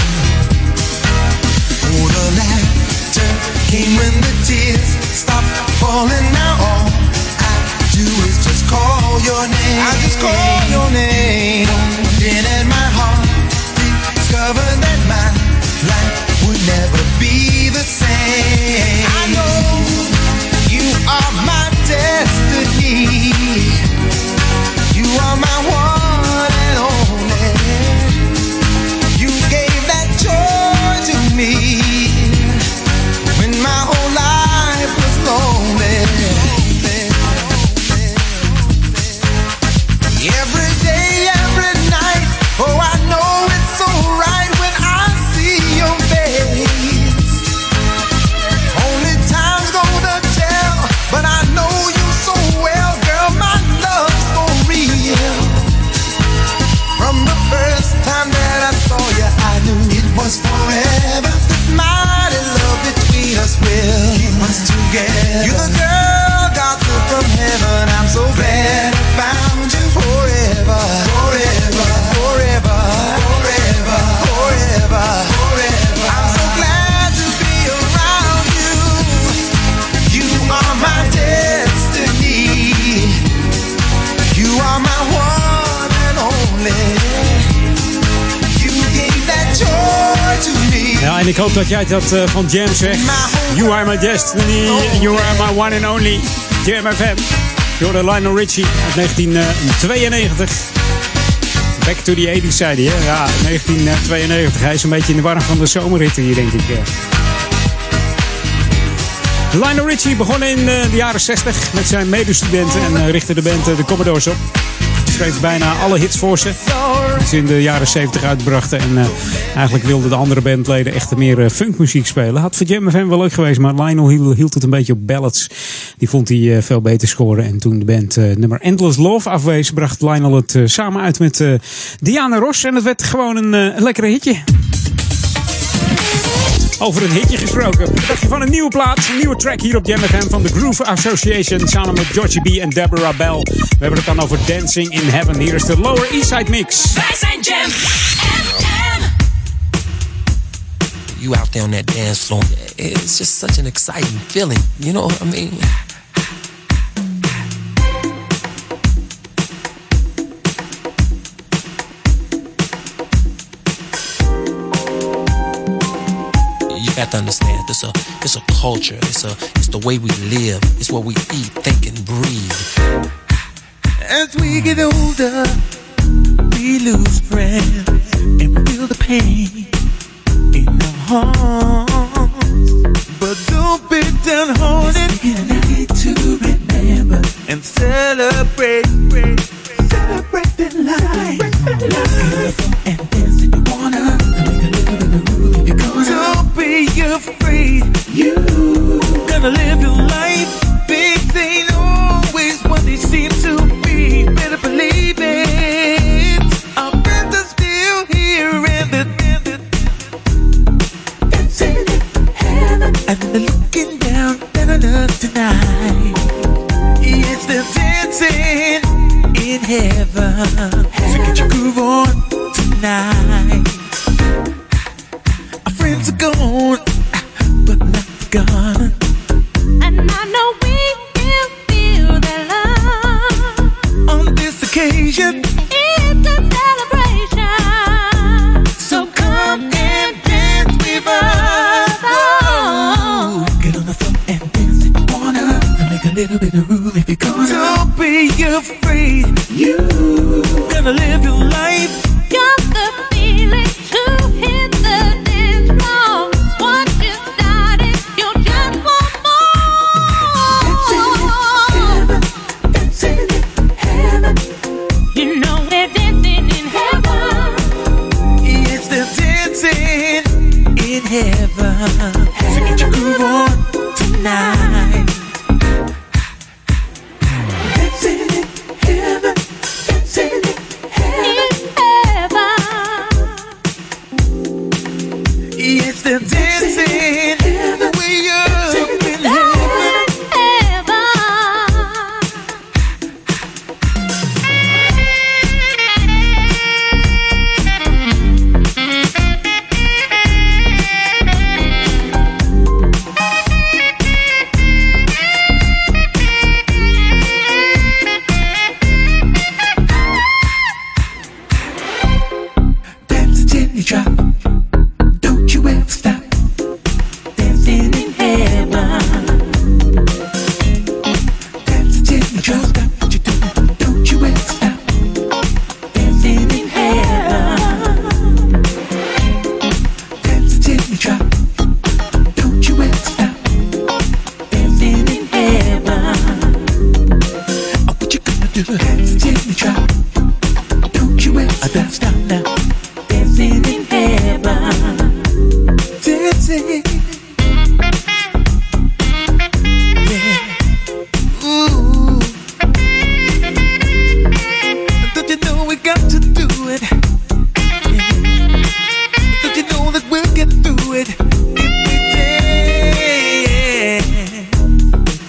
S22: Oh, the laughter came when the tears stopped falling. Now all I do is just call your name. I just call your name. Then in my heart, discover that my life would never be the same. I know you are my destiny. You are my one and only. You gave that joy to me together.
S4: Ik hoop dat jij dat eh, van Jam zegt. You are my destiny, you are my one and only. Jam FM. Door Lionel Richie uit 1992. Back to the 80s, zei hij. Ja, 1992. Hij is een beetje in de warm van de zomerritten hier, denk ik. eh. Lionel Richie begon in eh, de jaren 60 met zijn medestudenten en eh, richtte de band eh, de Commodores op. Schreef bijna alle hits voor ze. Die ze in de jaren 70 uitbrachten. En eh, eigenlijk wilden de andere bandleden echt meer eh, funkmuziek spelen. Had voor Jam FM wel leuk geweest, maar Lionel hield, het een beetje op ballads. Die vond hij eh, veel beter scoren. En toen de band eh, nummer Endless Love afwees, bracht Lionel het samen uit met Diana Ross. En het werd gewoon een, een lekkere hitje. Over een hitje gesproken. Wat dacht je van een nieuwe plaat? Een nieuwe track hier op Jam FM van de Groove Association. Samen met Georgie B en Deborah Bell. We hebben het dan over Dancing in Heaven. Hier is de Lower East Side Mix.
S17: Wij zijn Jam
S24: you out there on that dance floor. It's just such an exciting feeling. You know what I mean? You got to understand, it's a it's a culture. It's a it's the way we live. It's what we eat, think, and breathe.
S7: As we get older, we lose friends and feel the pain hearts. But don't be. We need to remember and celebrate. Celebrate the life. And dance if you wanna. You're gonna. Don't be afraid. You gonna live your life. Things ain't So get your groove on tonight.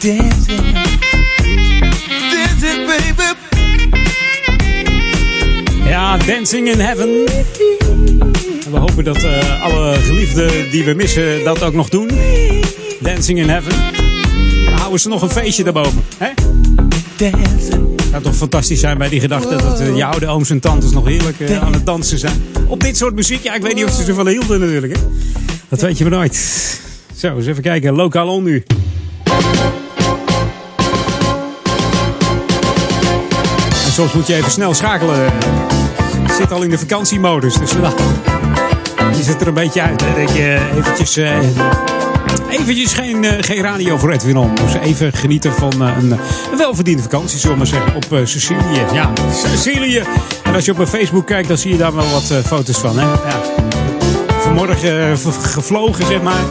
S17: Dancing.
S7: Dancing, baby.
S4: Ja, Dancing in Heaven. En we hopen dat eh, alle geliefden die we missen dat ook nog doen. Dancing in Heaven. Dan houden ze nog een feestje daarboven. Hè? Het zou toch fantastisch zijn bij die gedachte dat eh, je oude ooms en tantes nog heerlijk eh, aan het dansen zijn. Op dit soort muziek. Ja, ik weet niet of ze zoveel hielden natuurlijk. Hè? Dat weet je maar nooit. Zo, eens even kijken. Lokaal on nu. Soms moet je even snel schakelen. Ik zit al in de vakantiemodus, dus nou, je zit er een beetje uit. Dat je eventjes, eh, eventjes geen, eh, geen radio voor Edwin On. Dus even genieten van eh, een, welverdiende vakantie, zullen we maar zeggen, op Sicilië. Ja, Sicilië. En als je op mijn Facebook kijkt, dan zie je daar wel wat foto's van. Hè? Ja. Vanmorgen gevlogen, zeg maar.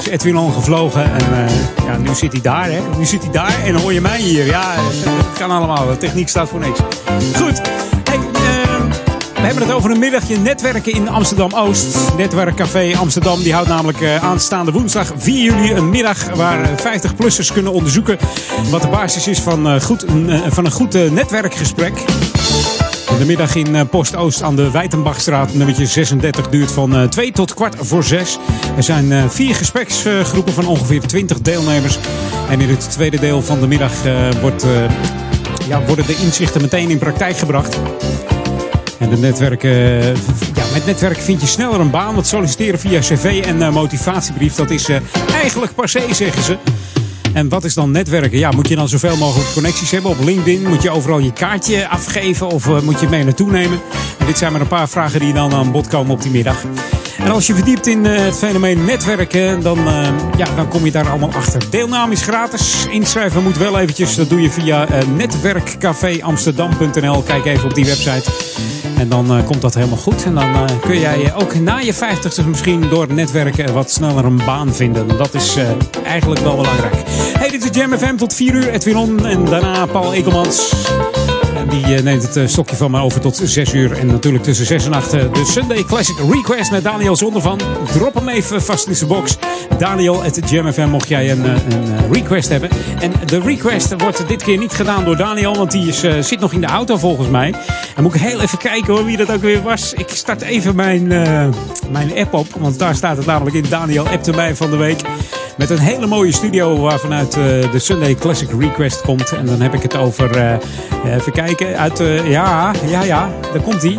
S4: Dus Edwin On gevlogen. En eh, ja, nu zit hij daar, hè. Nu zit hij daar en hoor je mij hier. Ja, het kan allemaal. De techniek staat voor niks. Goed. Ehm, we hebben het over een middagje netwerken in Amsterdam-Oost. Netwerkcafé Amsterdam die houdt namelijk eh, aanstaande woensdag 4 juli een middag waar eh, 50-plussers kunnen onderzoeken wat de basis is van, eh, goed, eh, van een goed eh, netwerkgesprek. De middag in eh, Post-Oost aan de Wijtenbachstraat, nummertje 36, duurt van eh, 2 tot kwart voor 6. Er zijn eh, vier gespreksgroepen van ongeveer 20 deelnemers. En in het tweede deel van de middag eh, wordt, eh, ja, worden de inzichten meteen in praktijk gebracht. En de netwerken, eh, ja, met netwerken vind je sneller een baan. Want solliciteren via cv en eh, motivatiebrief, dat is eh, eigenlijk passé, zeggen ze. En wat is dan netwerken? Ja, moet je dan zoveel mogelijk connecties hebben op LinkedIn? Moet je overal je kaartje afgeven of eh, moet je mee naartoe nemen? En dit zijn maar een paar vragen die dan aan bod komen op die middag. En als je verdiept in eh, het fenomeen netwerken, dan, eh, ja, dan kom je daar allemaal achter. Deelname is gratis. Inschrijven moet wel eventjes. Dat doe je via netwerkcaféamsterdam.nl. Kijk even op die website. En dan eh, komt dat helemaal goed. En dan eh, kun jij eh, ook na je 50 misschien door netwerken wat sneller een baan vinden. Dat is eigenlijk wel belangrijk. Hey, dit is Jam FM tot 4 uur. Edwin On en daarna Paul Ekelmans. Die neemt het stokje van mij over tot 6 uur. En natuurlijk tussen 6 en 8 eh, de Sunday Classic Request met Daniel Zonder van. Drop hem even vast in zijn box. Daniel at Jam FM mocht jij een, een request hebben. En de request wordt dit keer niet gedaan door Daniel. Want die is, zit nog in de auto volgens mij. En moet ik heel even kijken hoor, wie dat ook weer was. Ik start even mijn, eh, mijn app op. Want daar staat het namelijk in. Daniel mij van de week. Met een hele mooie studio waarvanuit eh, de Sunday Classic Request komt. En dan heb ik het over, eh, even kijken, uit, ja, ja, ja, daar komt hij.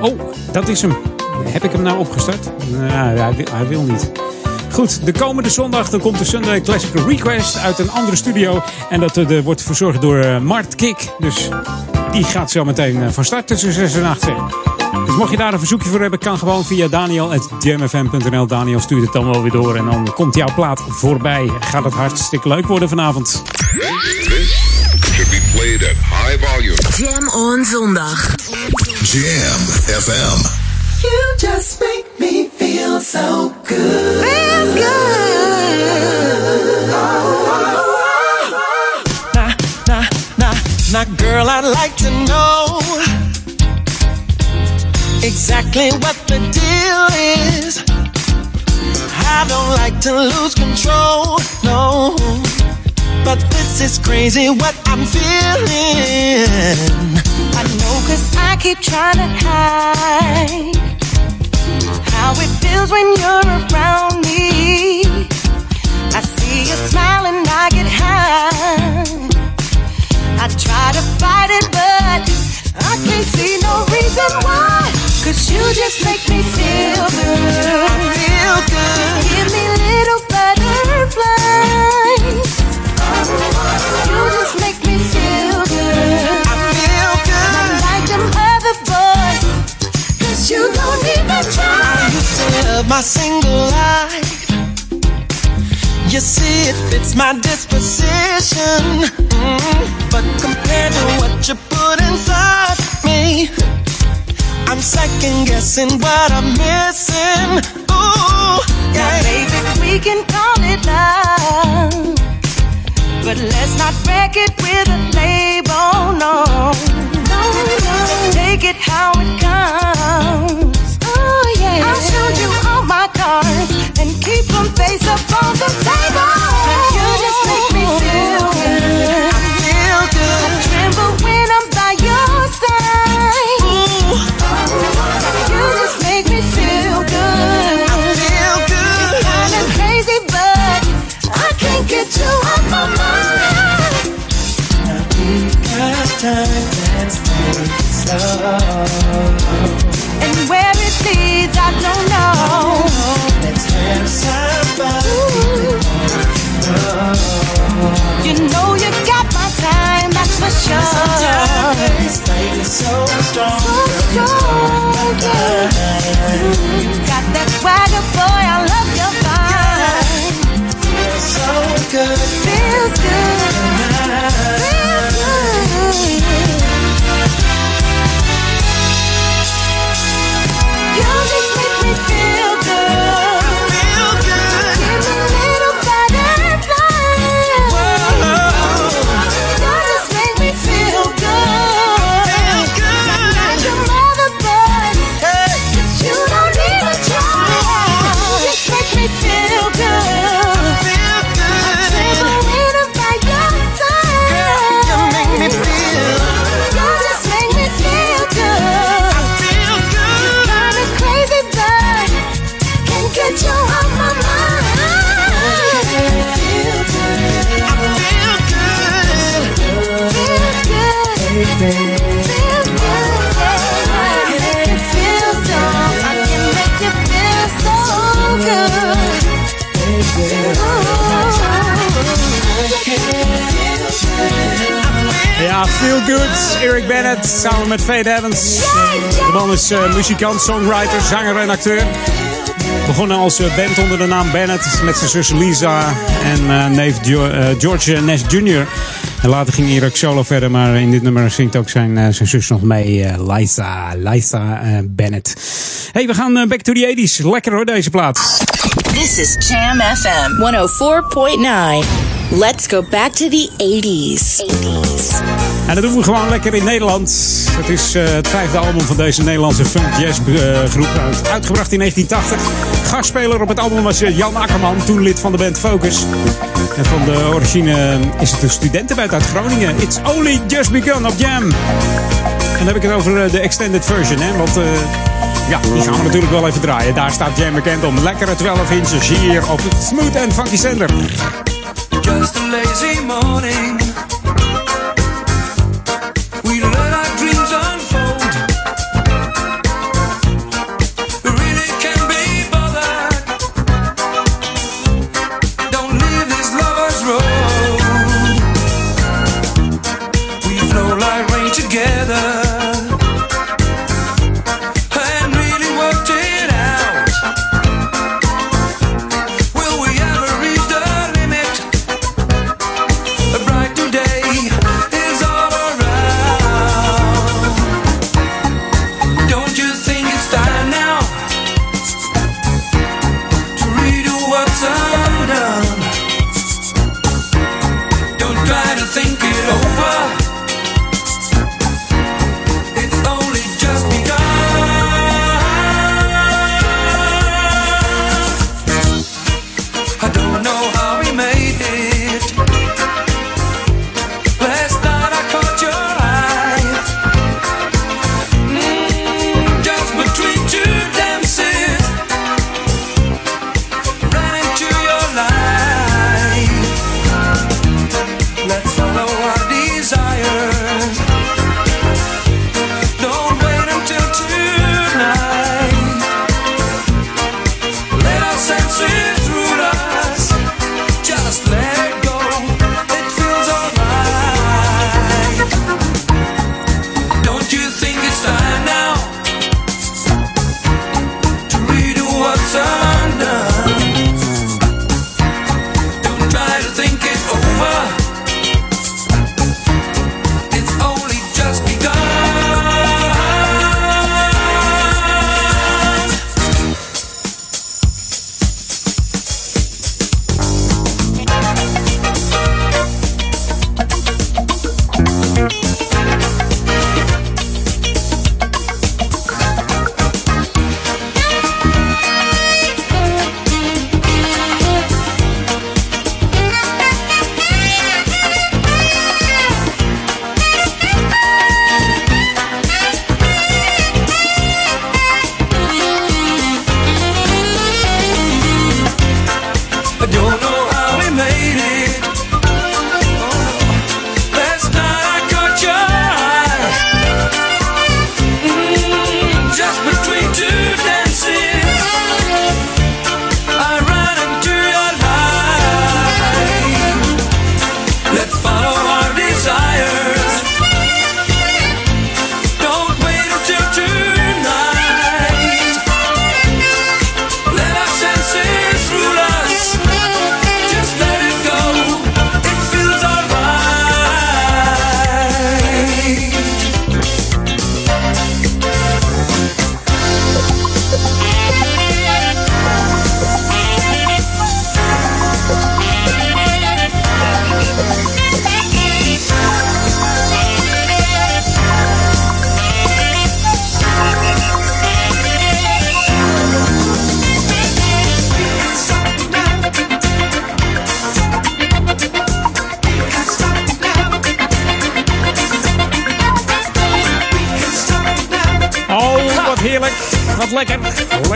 S4: Oh, dat is hem. Heb ik hem nou opgestart? Nou, hij, wil, hij wil niet. Goed, de komende zondag dan komt de Sunday Classic Request uit een andere studio. En dat wordt verzorgd door Mart Kik. Dus die gaat zo meteen eh, van start tussen 6 en 8. Zeg. Dus mocht je daar een verzoekje voor hebben, kan gewoon via daniel.jamfm.nl. Daniel stuurt het dan wel weer door en dan komt jouw plaat voorbij. Gaat het hartstikke leuk worden vanavond.
S1: This should be played at high volume.
S21: Jam on zondag.
S1: Jam FM.
S25: You just make me feel so good. Feels good.
S26: Nah, nah, girl, I'd like to know exactly what the deal is. I don't like to lose control, no. But this is crazy what I'm feeling.
S27: I know cause I keep trying to hide how it feels when you're around me. I see you smile and I get high. I try to fight it, but I can't see no reason why. Cause you just make me feel good.
S26: Feel good.
S27: Give me little butterflies. You just make me feel good.
S26: I feel good.
S27: Not like them other boys. Cause you don't even try.
S26: To live my single life. You see, it fits my disposition. Mm, But compared to what you put inside me, I'm second guessing what I'm missing. Ooh,
S27: Now,
S26: yeah.
S27: baby, we can call it love. But let's not wreck it with a label, no. No, no. Take it how it comes. And keep them face up on the table.
S28: So strong.
S27: So strong, yeah. You got that swagger, boy. Feel Good.
S4: Eric Bennett samen met Fade Evans. De man is eh, muzikant, songwriter, zanger en acteur. Begonnen als eh, band onder de naam Bennett met zijn zus Lisa en eh, neef George Nash Jr. En later ging Eric solo verder, maar in dit nummer zingt ook zijn, zus nog mee, Liza, Liza Bennett. hey, we gaan back to the 80s. Lekker hoor, deze plaat.
S23: This is Jam FM 104.9. Let's go back to the 80s. 80s.
S4: En dat doen we gewoon lekker in Nederland. Het is eh, het vijfde album van deze Nederlandse funk jazz eh, groep. Uit- Uitgebracht in 1980. Gastspeler op het album was eh, Jan Akkerman, toen lid van de band Focus. En van de origine is het een studentenband uit Groningen. It's only just begun op Jam. En dan heb ik het over de extended version, hè. Want... ja, die gaan we natuurlijk wel even draaien. Daar staat Jam bekend om. Lekkere 12 inches hier op het Smooth and Funky Center.
S28: Just a lazy morning.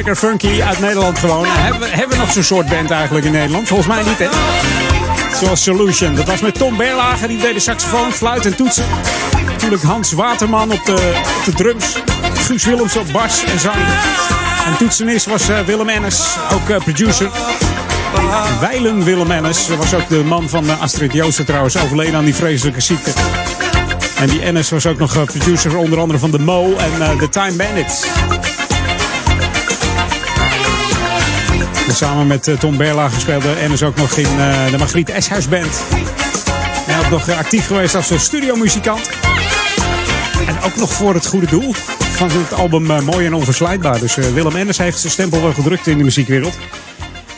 S4: Lekker funky uit Nederland gewoon. Hebben hebben we nog zo'n soort band eigenlijk in Nederland? Volgens mij niet, hè? Zoals Solution. Dat was met Tom Berlage, die deed de saxofoon, fluit en toetsen. Natuurlijk Hans Waterman op de, de drums. Guus Willems op bas en zang. En toetsenist was eh, Willem Ennis, ook eh, producer. Weilen Willem Ennis was ook de man van eh, Astrid Joosten trouwens, overleden aan die vreselijke ziekte. En die Ennis was ook nog producer onder andere van The Mo en The Time Bandits. En samen met eh, Tom Berlage speelde Ennis ook nog in eh, de Margriet Eshuis Band. Hij ook nog eh, actief geweest als studiomuzikant. En ook nog voor het goede doel van het album Mooi en Onverslijtbaar. Dus Willem Ennis heeft zijn stempel wel gedrukt in de muziekwereld.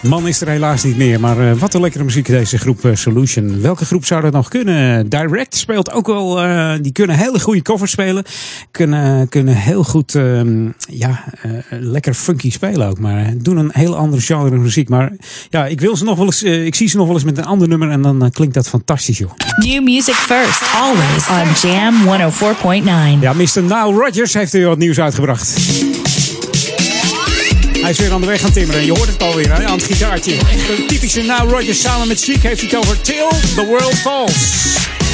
S4: Man is er helaas niet meer, maar eh, wat een lekkere muziek deze groep eh, Solution. Welke groep zou dat nog kunnen? Direct speelt ook wel, eh, die kunnen hele goede covers spelen. Kunnen, kunnen heel goed, ehm, ja, lekker funky spelen ook. Maar doen een heel andere genre muziek. Maar ja, ik wil ze nog wel eens, ik zie ze nog wel eens met een ander nummer en dan klinkt dat fantastisch joh.
S23: New music first, always on Jam 104.9.
S4: Ja, Mr. Nile Rodgers heeft weer wat nieuws uitgebracht. Hij is weer aan de weg gaan timmeren. Je hoort het alweer hè, aan het gitaartje. Een typische Nile Rodgers samen met Chic heeft het over Till the World Falls.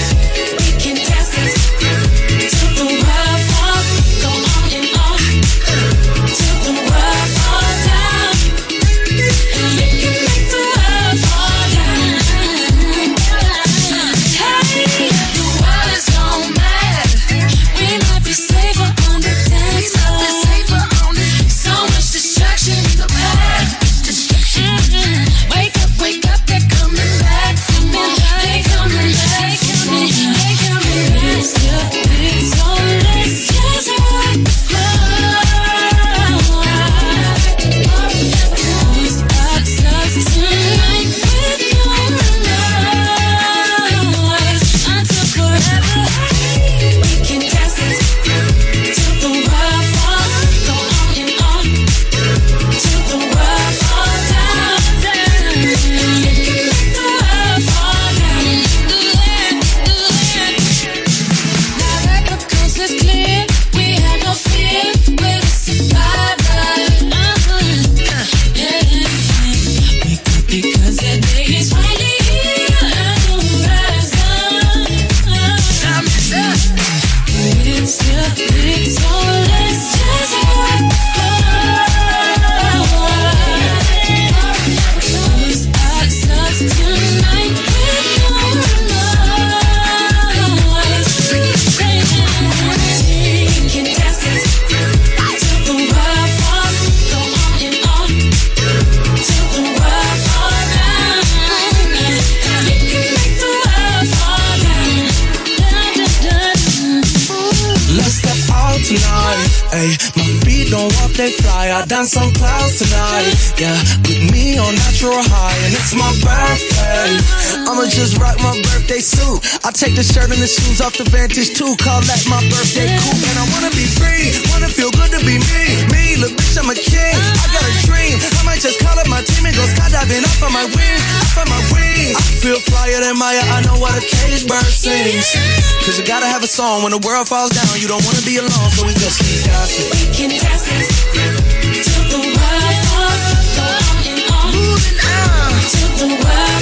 S5: Fly. I dance on clouds tonight. Yeah, with me on natural high, and it's my birthday. I'ma just rock my birthday suit. I take the shirt and the shoes off the vantage too. Call that my birthday coupe, and I wanna be free. Wanna feel good to be me. Me, look, bitch, I'm a king. I got a dream. I might just call up my team and go skydiving up on my wings. Up on my wings. I feel flyer than Maya. I know what a cage bird sings. Cause you gotta have a song when the world falls down. You don't wanna be alone, so we just keep dancing.
S3: We can dance it the world falls. On and on. On till the world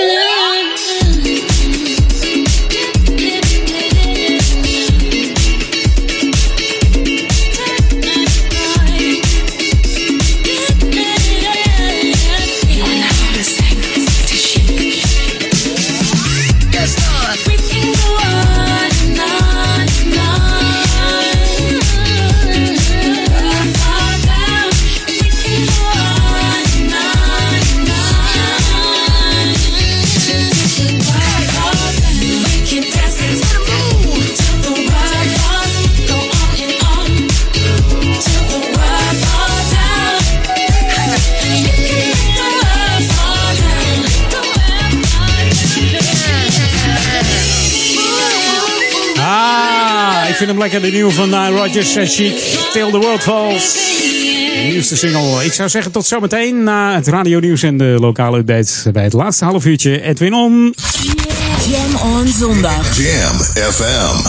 S3: We
S4: lekker, de nieuwe van Nile Rodgers en Chic. Till the World Falls. De nieuwste single. Ik zou zeggen tot zometeen na het radio nieuws en de lokale updates bij het laatste half uurtje. Edwin On.
S6: Jam on zondag.
S1: Jam FM.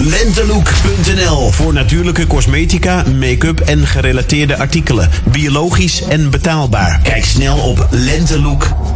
S9: Lentelook.nl voor natuurlijke cosmetica, make-up en gerelateerde artikelen. Biologisch en betaalbaar. Kijk snel op lentelook.nl.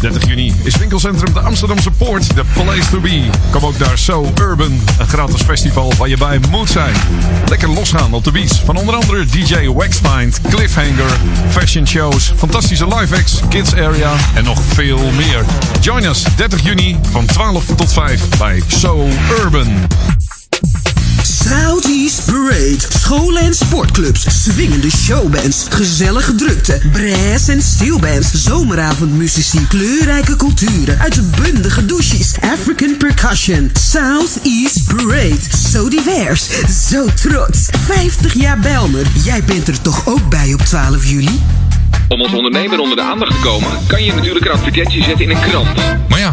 S11: 30 juni is winkelcentrum de Amsterdamse Poort, de place to be. Kom ook naar So Urban, een gratis festival waar je bij moet zijn. Lekker losgaan op de beach van onder andere DJ Waxmind, Cliffhanger, fashion shows, fantastische live acts, kids area en nog veel meer. Join us 30 juni van 12 tot 5 bij So Urban.
S12: Southeast Parade. Scholen en sportclubs. Swingende showbands. Gezellige drukte. Brass en steelbands. Zomeravondmuzici. Kleurrijke culturen. Uitbundige douches. African percussion. Southeast Parade. Zo divers. Zo trots. 50 jaar Belmer. Jij bent er toch ook bij op 12 juli?
S13: Om als ondernemer onder de aandacht te komen, kan je natuurlijk een advertentie zetten in een krant.
S14: Maar ja,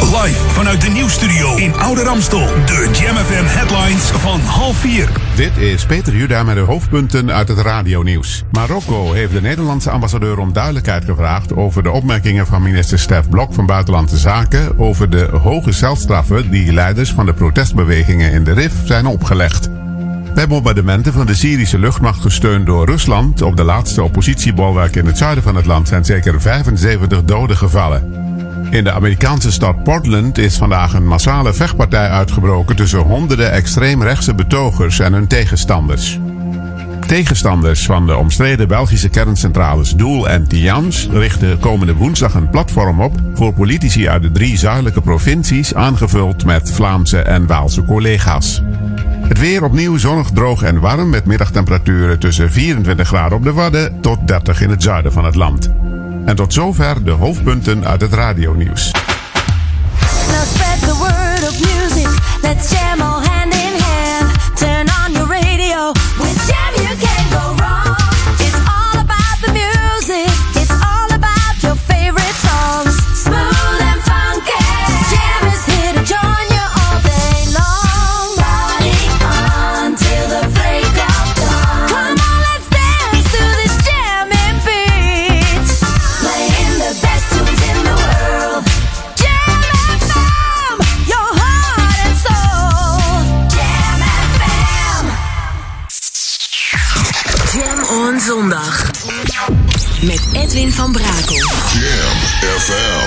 S2: Live vanuit de nieuwsstudio in Ouder Amstel. De Jam FM headlines van half vier.
S15: Dit is Peter Juda met de hoofdpunten uit het radionieuws. Marokko heeft de Nederlandse ambassadeur om duidelijkheid gevraagd over de opmerkingen van minister Stef Blok van Buitenlandse Zaken over de hoge celstraffen die leiders van de protestbewegingen in de RIF zijn opgelegd. Bij bombardementen van de Syrische luchtmacht gesteund door Rusland op de laatste oppositiebolwerk in het zuiden van het land zijn zeker 75 doden gevallen. In de Amerikaanse stad Portland is vandaag een massale vechtpartij uitgebroken tussen honderden extreemrechtse betogers en hun tegenstanders. Tegenstanders van de omstreden Belgische kerncentrales Doel en Tians richten komende woensdag een platform op voor politici uit de drie zuidelijke provincies, aangevuld met Vlaamse en Waalse collega's. Het weer opnieuw zonnig, droog en warm met middagtemperaturen tussen 24 graden op de Wadden tot 30 in het zuiden van het land. En tot zover de hoofdpunten uit het radionieuws.
S3: Now spread the word of music. FM.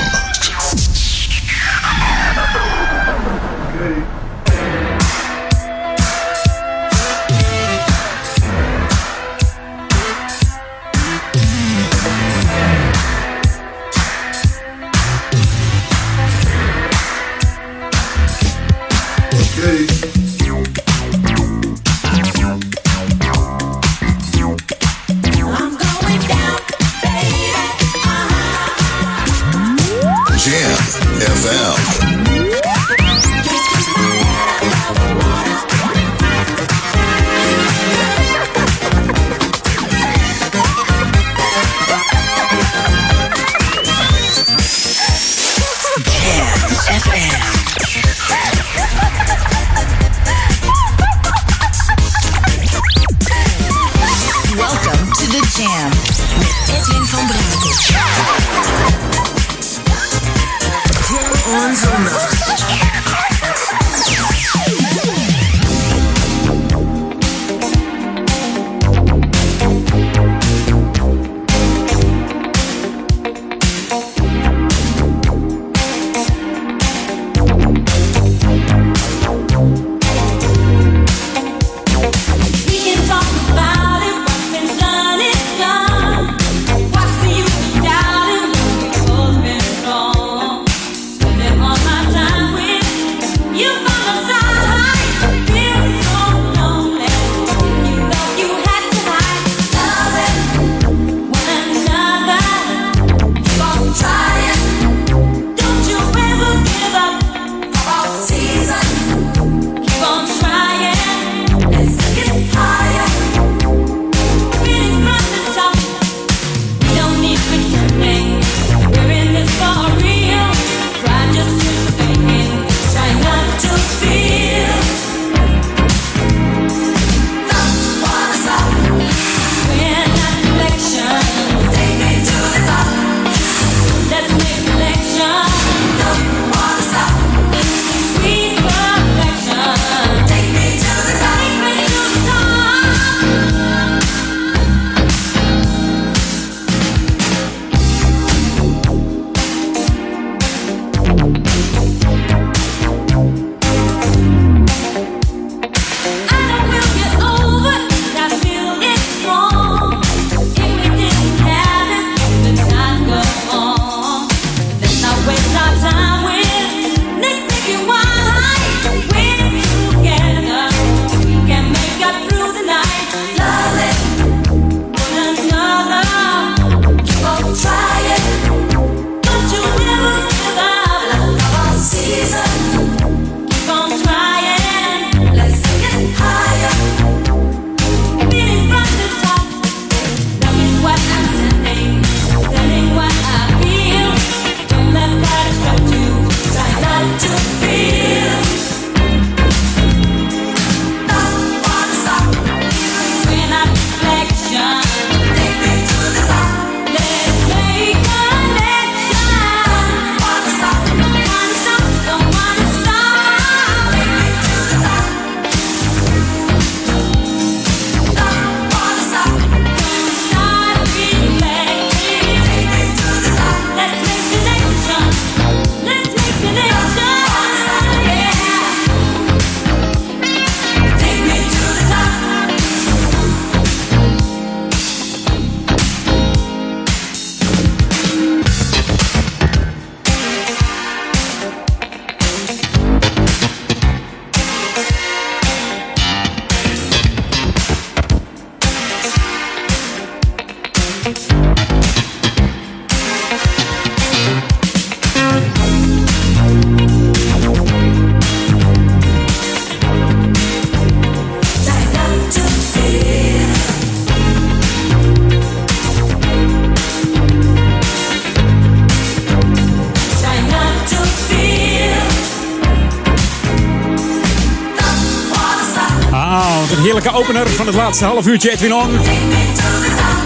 S4: Laatste half uurtje Edwin On.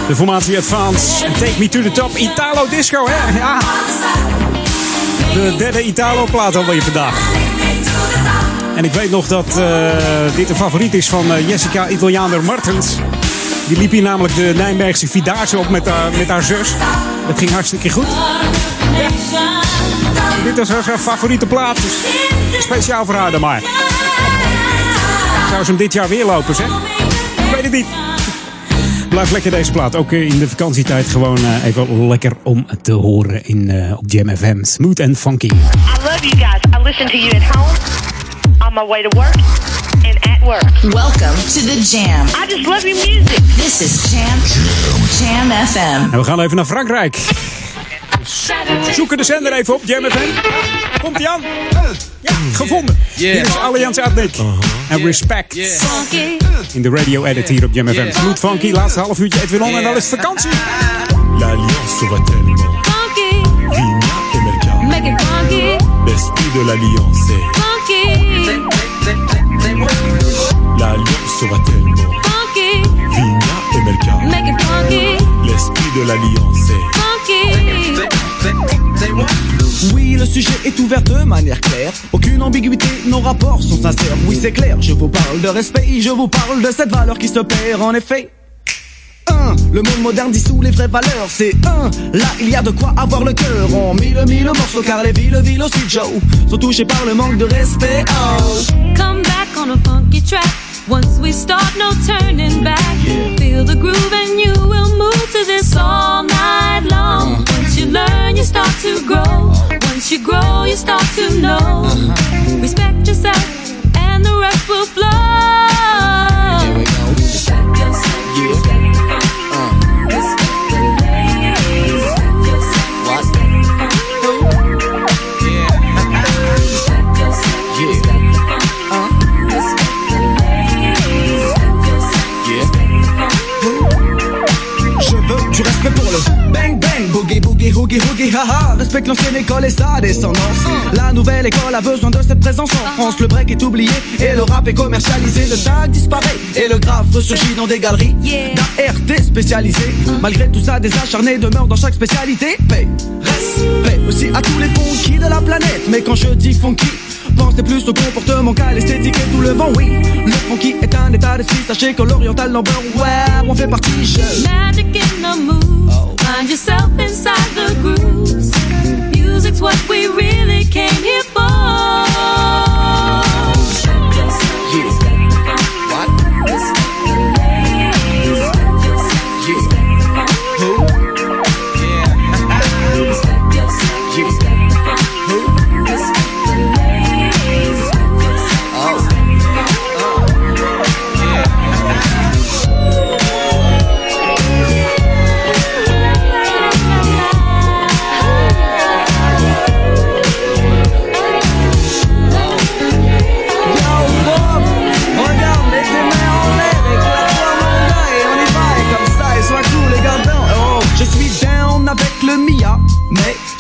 S4: De formatie Advance en Take Me To The Top. Italo Disco, hè? Ja. De derde Italo-plaat alweer vandaag. En ik weet nog dat eh, dit een favoriet is van eh, Jessica Italianer Martens. Die liep hier namelijk de Nijmeegse Vierdaagse op met haar, met haar zus. Dat ging hartstikke goed. Dit was haar favoriete plaat. Dus speciaal voor haar dan maar. Zou ze hem dit jaar weer lopen, zeg? Niet. Blijf lekker deze plaat. Ook eh, in de vakantietijd gewoon eh, even lekker om te horen in, eh, op Jam FM. Smooth and funky.
S23: I love you guys. I listen to you at home, on my way to work, and at work.
S5: Welcome to the Jam.
S23: I just love your music.
S5: This is Jam, Jam FM.
S4: En we gaan even naar Frankrijk. Zoeken de zender even op, Jam FM. Komt ie aan? Ja, gevonden. Hier is Allianz Ethnic. En Respect. In de radio edit hier op Jam FM. Smooth funky, laatste half uurtje Edwin On en dan is het vakantie.
S29: L'alliance va tellement. Vigna et Mercado.
S17: Make it funky,
S29: L'esprit de l'alliance.
S17: funky,
S29: L'alliance va tellement.
S17: funky,
S29: Vigna et Mercado.
S17: make it funky,
S29: L'esprit de l'alliance.
S17: funky.
S30: Oui, le sujet est ouvert de manière claire. Aucune ambiguïté, nos rapports sont sincères. Oui, c'est clair, je vous parle de respect, je vous parle de cette valeur qui se perd en effet. Un, le monde moderne dissout les vraies valeurs. C'est un, là il y a de quoi avoir le cœur. En mille, mille morceaux, car les villes, villes aussi, Joe, sont touchées par le manque de respect. Oh.
S17: Come back on a funky track. Once we start, no turning back. Feel the groove and you will move to this all night long. Learn, you start to grow. Once you grow, you start to know. Respect yourself, and the rest will flow. Respect yourself. Respect Respect the ladies. Respect yourself. Respect Respect yourself. Respect Respect the ladies. Respect
S30: Je veux du respect pour le boogie haha. Respecte l'ancienne école et sa descendance. La nouvelle école a besoin de cette présence en France. Le break est oublié et le rap est commercialisé. Le tag disparaît et le graphe ressurgit dans des galeries d'ART spécialisées. Malgré tout ça, des acharnés demeurent dans chaque spécialité. Paix, respect aussi à tous les funky de la planète. Mais quand je dis funky, Pensez plus au comportement qu'à l'esthétique et tout le vent, oui. Le funky est un état d'esprit, sachez que l'oriental number, ouais, on fait partie, je.
S17: Magic in the moves. Find yourself inside the grooves. Music's what we really came here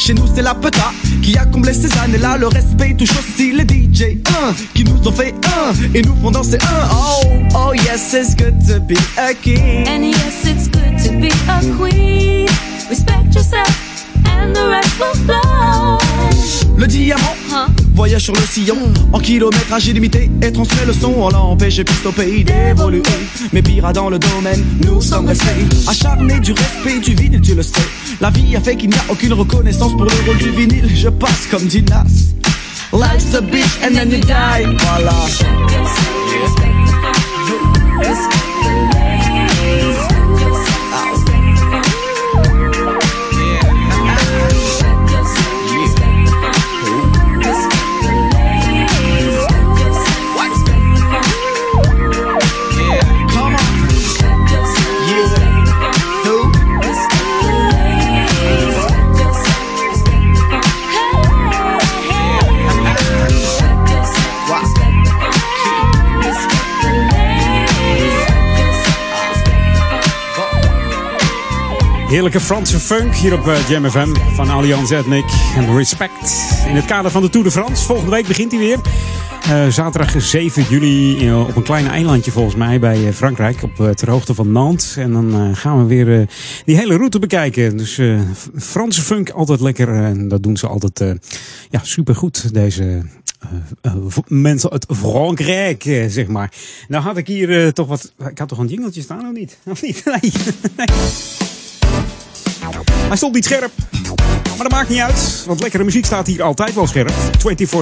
S30: chez nous c'est la peta qui a comblé ces années-là. Le respect touche aussi les DJ, un qui nous ont fait un et nous font danser un. Oh, oh yes, it's good to be a king.
S17: And yes, it's good to be a queen. Respect yourself, and the rest will flow.
S30: Le diamant voyage sur le sillon en kilométrage illimité et transmet le son. On l'empêche piste au pays d'évoluer. Mais pire dans le domaine, nous sommes restés acharnés du respect du vinyle, tu le sais. La vie a fait qu'il n'y a aucune reconnaissance pour le rôle du vinyle. Je passe comme dit Nas. Life's a bitch and then you die. Voilà.
S4: Heerlijke Franse funk hier op eh, Jam FM van Allianz Ethnic en Respect. In het kader van de Tour de France. Volgende week begint hij weer. Eh, zaterdag 7 juli eh, op een klein eilandje volgens mij bij Frankrijk. Op, ter hoogte van Nantes. En dan gaan we weer die hele route bekijken. Dus Franse funk altijd lekker. En dat doen ze altijd ja, supergoed. Deze v- mensen uit Frankrijk, zeg maar. Nou had ik hier toch wat... Ik had toch een jingeltje staan of niet? Of niet? Nee. nee. Hij stond niet scherp. Maar dat maakt niet uit, want lekkere muziek staat hier altijd wel scherp. 24-7.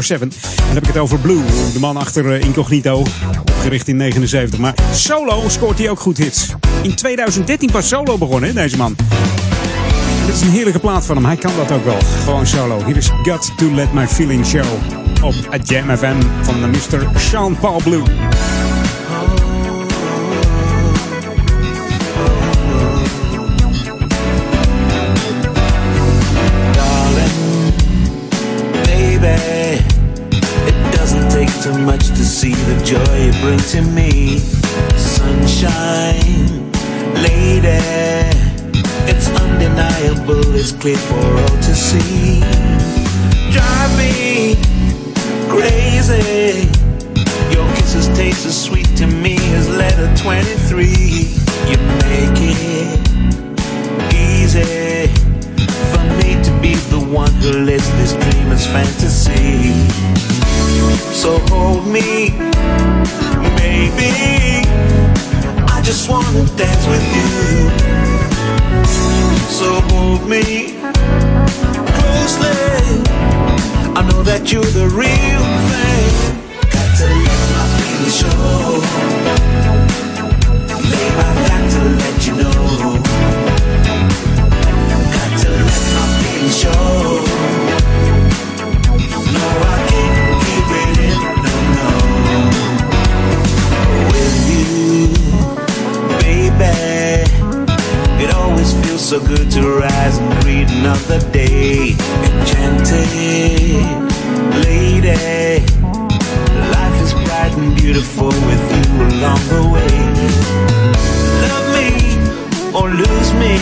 S4: En dan heb ik het over Blue, de man achter eh, Incognito. Opgericht in 79. Maar solo scoort hij ook goed hits. In 2013 pas solo begonnen, deze man. Dit is een heerlijke plaat van hem. Hij kan dat ook wel. Gewoon solo. Hier is Got to Let My Feeling Show. Op Jam FM van de Mr. Sean Paul Blue.
S31: Too much to see the joy you bring to me. Sunshine, lady. It's undeniable, it's clear for all to see. Drive me crazy. Your kisses taste as sweet to me as letter 23. You make it easy one who lives this dreamer's fantasy. So hold me, baby. I just wanna dance with you. So hold me closely. I know that you're the real thing. Got to let my feelings show. Babe, I've got to let you know. Got to let my feelings show. So good to rise and greet another day. Enchanted lady, life is bright and beautiful with you along the way. Love me or lose me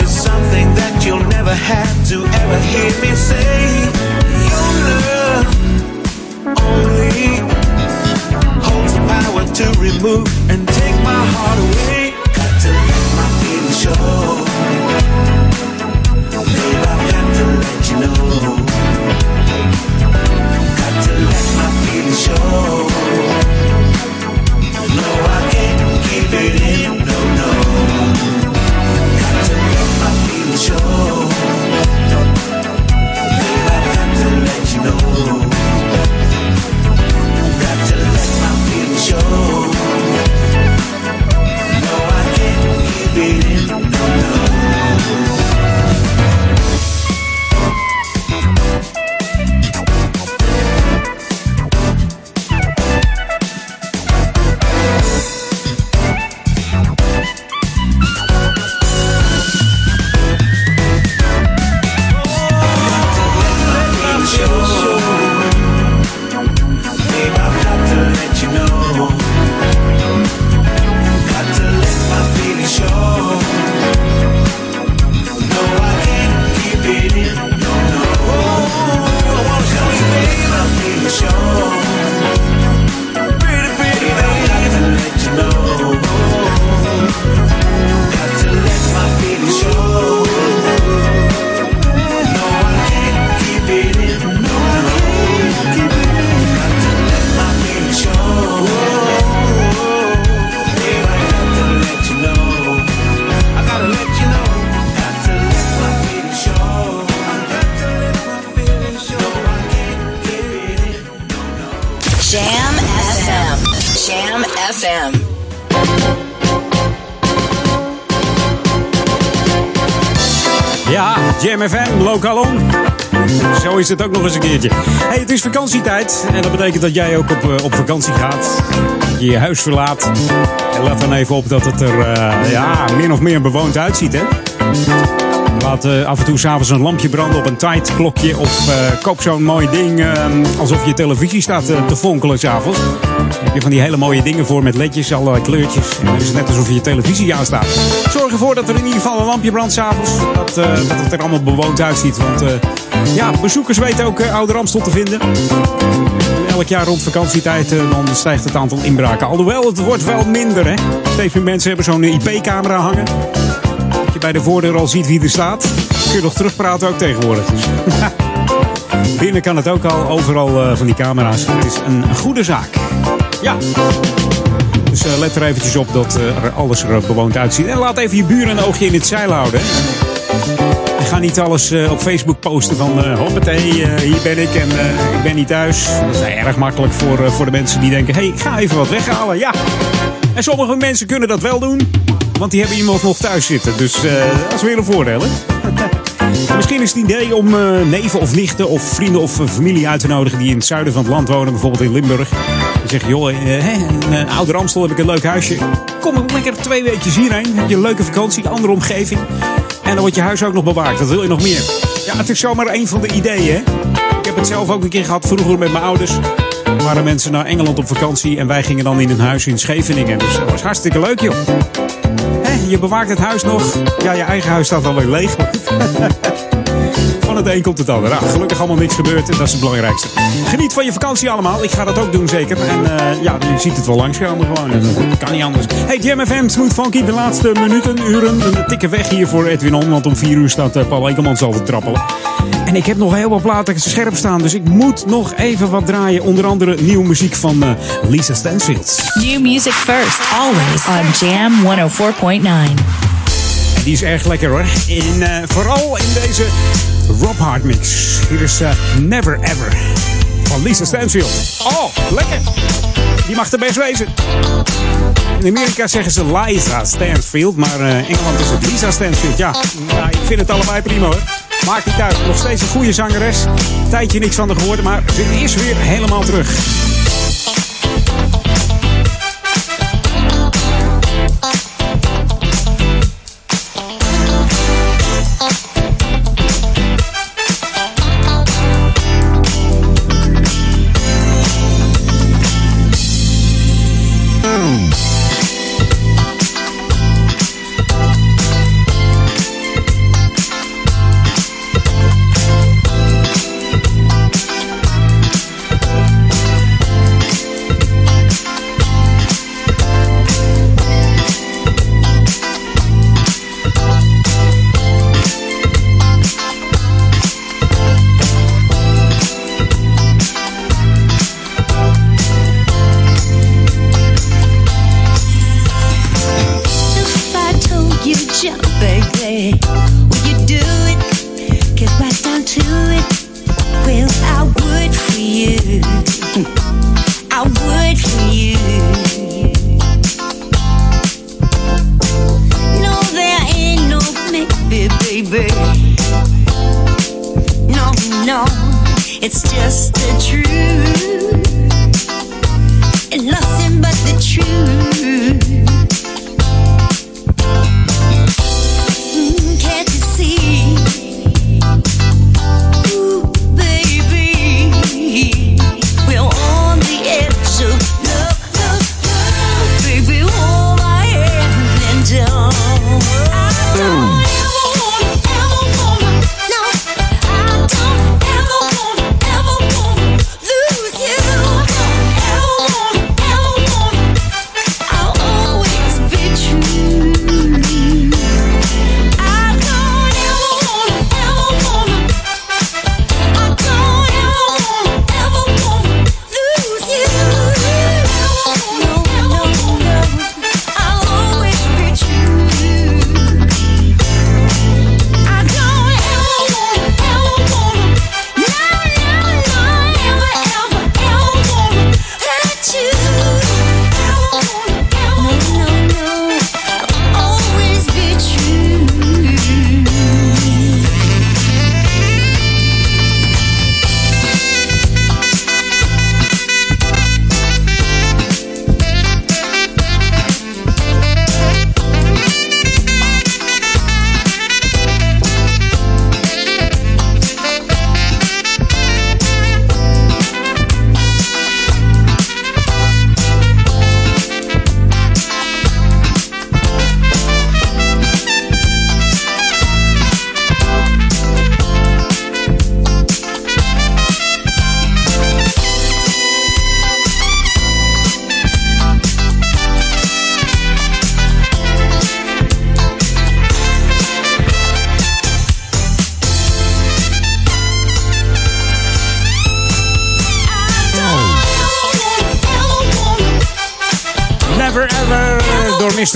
S31: is something that you'll never have to ever hear me say. Your love only holds the power to remove and take my heart away. Show. Babe, I've got to let you know. Got to let my feelings show.
S4: On. Zo is het ook nog eens een keertje. Hey, het is vakantietijd en dat betekent dat jij ook op, eh, op vakantie gaat. Je je huis verlaat. En let dan even op dat het er eh, ja, min of meer bewoond uitziet, hè? Laat eh, af en toe s'avonds een lampje branden op een tight klokje. Of eh, koop zo'n mooi ding eh, alsof je televisie staat te fonkelen s'avonds. Heb je van die hele mooie dingen voor met ledjes, allerlei kleurtjes. En dan is het net alsof je televisie aanstaat. Zorg ervoor dat er in ieder geval een lampje brandt s'avonds. Dat, dat het er allemaal bewoond uitziet. Want ja, bezoekers weten ook Oude Ramstel te vinden. elk jaar rond vakantietijd dan stijgt het aantal inbraken. Alhoewel, het wordt wel minder. Steeds meer mensen hebben zo'n IP-camera hangen. Je bij de voordeur al ziet wie er staat. Kun je nog terugpraten ook tegenwoordig. Binnen kan het ook al, overal eh, van die camera's. Het is een goede zaak. Ja. Dus eh, let er eventjes op dat eh, er alles er bewoond uitziet. En laat even je buren een oogje in het zeil houden. ga niet alles op Facebook posten van eh hoppatee, eh, hier ben ik en ik ben niet thuis. Dat is erg makkelijk voor, voor de mensen die denken, hé, hey, ga even wat weghalen. Ja. En sommige mensen kunnen dat wel doen, want die hebben iemand nog thuis zitten. Dus eh, dat is weer een voordeel, hè? Misschien is het idee om eh, neven of nichten of vrienden of eh, familie uit te nodigen die in het zuiden van het land wonen, bijvoorbeeld in Limburg. En zeggen, joh, hè, in uh, Ouder Amstel heb ik een leuk huisje. Kom lekker twee weekjes hierheen. Heb je een leuke vakantie, andere omgeving. En dan wordt je huis ook nog bewaakt. Wat wil je nog meer? Ja, het is zomaar een van de ideeën. Hè? Ik heb het zelf ook een keer gehad vroeger met mijn ouders. Er waren mensen naar Engeland op vakantie en wij gingen dan in een huis in Scheveningen. Dus dat was hartstikke leuk, joh. Hè, je bewaakt het huis nog. Ja, je eigen huis staat alweer leeg. Van het een komt het ander. Nou, gelukkig allemaal niks gebeurd en dat is het belangrijkste. Geniet van je vakantie allemaal. Ik ga dat ook doen zeker. En eh, ja, je ziet het wel langskomen gewoon. Dat kan niet anders. Hey, Jam FM, Smooth Funky. De laatste minuten, uren een tikken weg hier voor Edwin On. Want om vier uur staat eh, Paul Ekelmans al te trappelen. En ik heb nog heel wat platen scherp staan. Dus ik moet nog even wat draaien. Onder andere nieuwe muziek van eh, Lisa Stansfield.
S5: New music first, always on Jam 104.9.
S4: En die is erg lekker hoor. In, eh, vooral in deze Rob Hard mix. Hier is eh, Never Ever van Lisa Stansfield. Oh, lekker. Die mag er best wezen. In Amerika zeggen ze Liza Stansfield, maar eh, Engeland is het Lisa Stansfield. Ja, nou, ik vind het allebei prima hoor. Maakt niet uit. Nog steeds een goede zangeres. Tijdje niks van haar gehoord, maar ze is weer helemaal terug.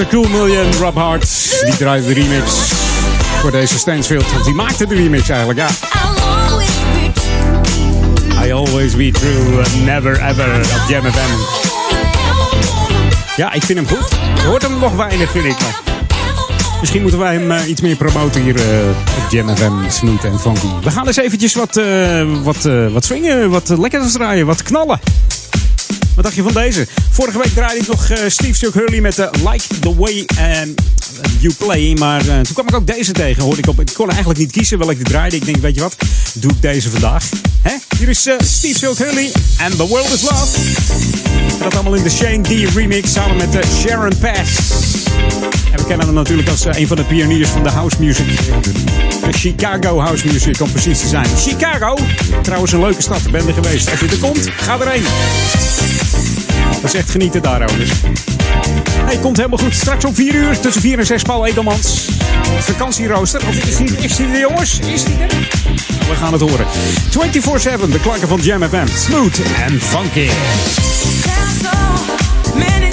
S4: Mr. Cool Million, Rob Hart. Die draaide de remix voor deze Stansfield. Want die maakte de remix eigenlijk, ja. I always be true, never ever op Jam FM. Ja, ik vind hem goed. Je hoort hem nog weinig, vind ik. Misschien moeten wij hem eh, iets meer promoten hier eh, op Jam FM, Smooth en Funky. We gaan eens eventjes wat, eh, wat, wat swingen, wat lekkers draaien, wat knallen. Wat dacht je van deze? Vorige week draaide ik nog eh, Steve Chuck Hurley met de Like the Way eh, You Play. Maar eh, toen kwam ik ook deze tegen. Hoorde ik, op, ik kon eigenlijk niet kiezen welke ik draaide. Ik denk, weet je wat? Doe ik deze vandaag. Hè? Hier is eh, Steve Chuck Hurley en The World is Love. Dat allemaal in de Shane D remix samen met eh, Sharon Pass. En we kennen hem natuurlijk als eh, een van de pioniers van de house music. De Chicago house music, om precies zijn. Chicago, trouwens een leuke stad. Ben er geweest. Als je er komt, ga erheen. Dat is echt genieten daar, ook. Dus. Hey, komt helemaal goed. Straks om 4 uur tussen 4 en 6 Paul Edelmans. Vakantierooster. Of is die, is jongens? Is die er? We gaan het horen. 24-7, de klanken van Jam FM. Smooth en funky.
S17: Many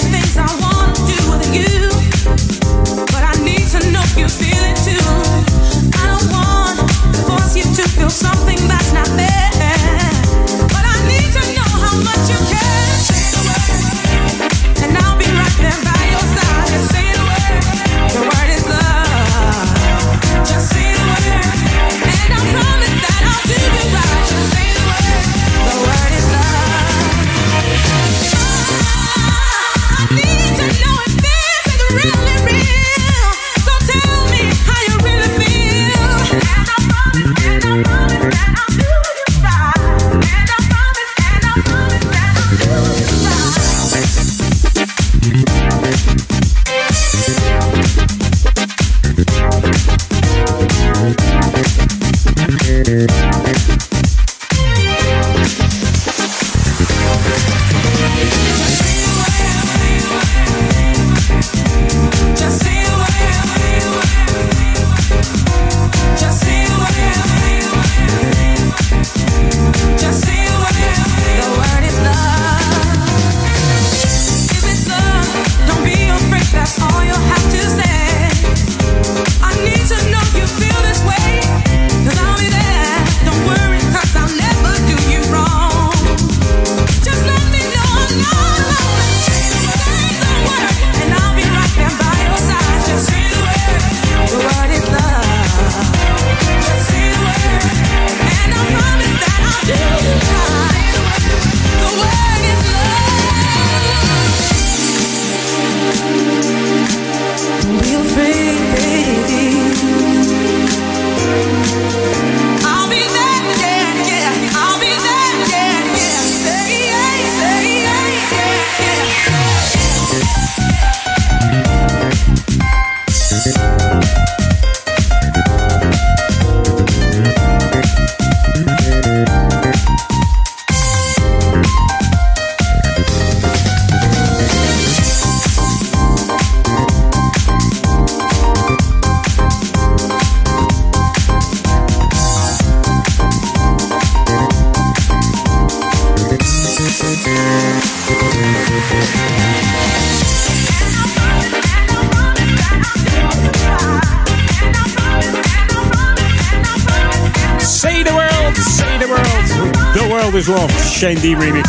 S4: Shane D remix.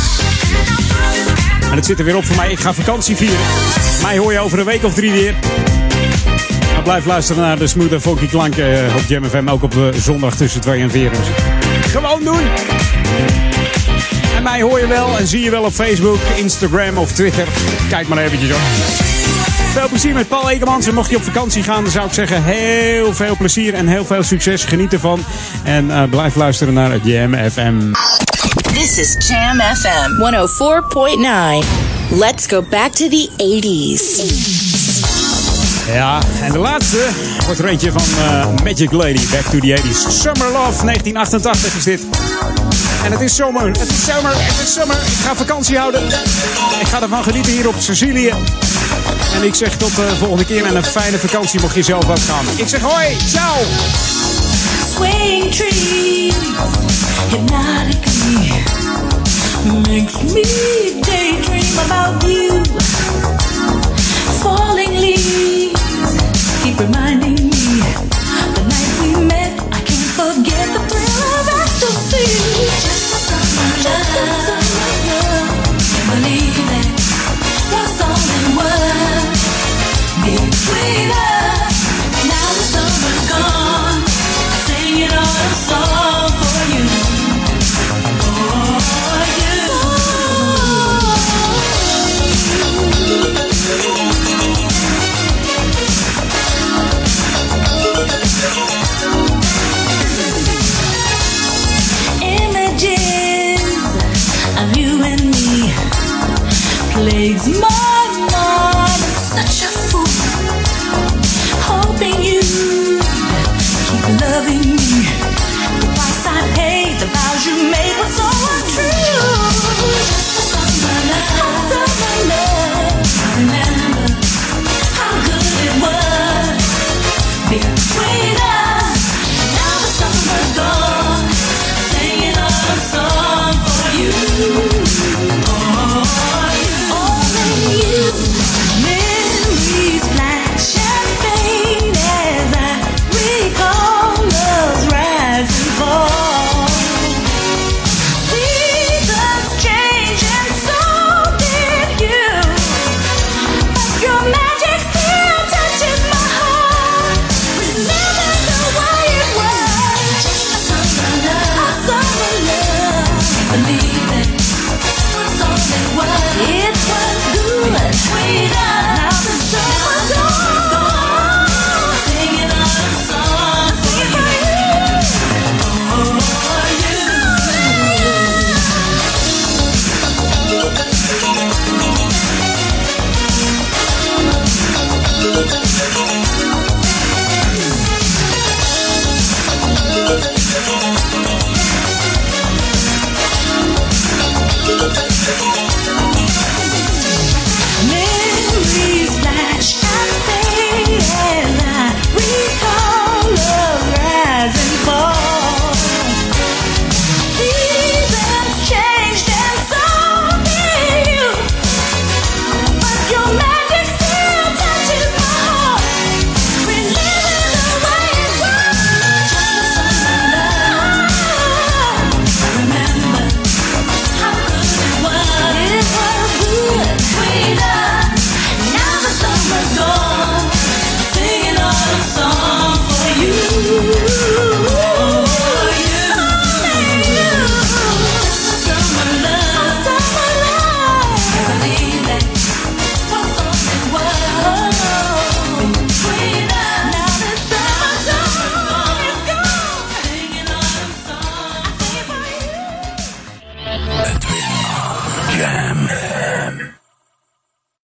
S4: En het zit er weer op voor mij. Ik ga vakantie vieren. Mij hoor je over een week of drie weer. Maar blijf luisteren naar de smooth en funky klanken eh, op Jam FM. Ook op eh, zondag tussen 2 en 4. Dus gewoon doen. En mij hoor je wel en zie je wel op Facebook, Instagram of Twitter. Kijk maar eventjes op. Veel plezier met Paul Ekemans. En mocht je op vakantie gaan, dan zou ik zeggen heel veel plezier en heel veel succes. Geniet ervan. En eh, blijf luisteren naar het Jam FM.
S5: This is Jam FM 104.9. Let's go back to the 80s.
S4: Ja, en de laatste wordt er eentje van eh, Magic Lady, Back to the 80s. Summer Love, 1988 is dit. En het is zomer, het is zomer, het is zomer. Ik ga vakantie houden. Ik ga ervan genieten hier op Sicilië. En ik zeg tot de volgende keer en een fijne vakantie mocht je zelf wat gaan. Ik zeg hoi, ciao!
S17: Swaying trees, hypnotically makes me daydream about you.
S3: Falling leaves keep reminding.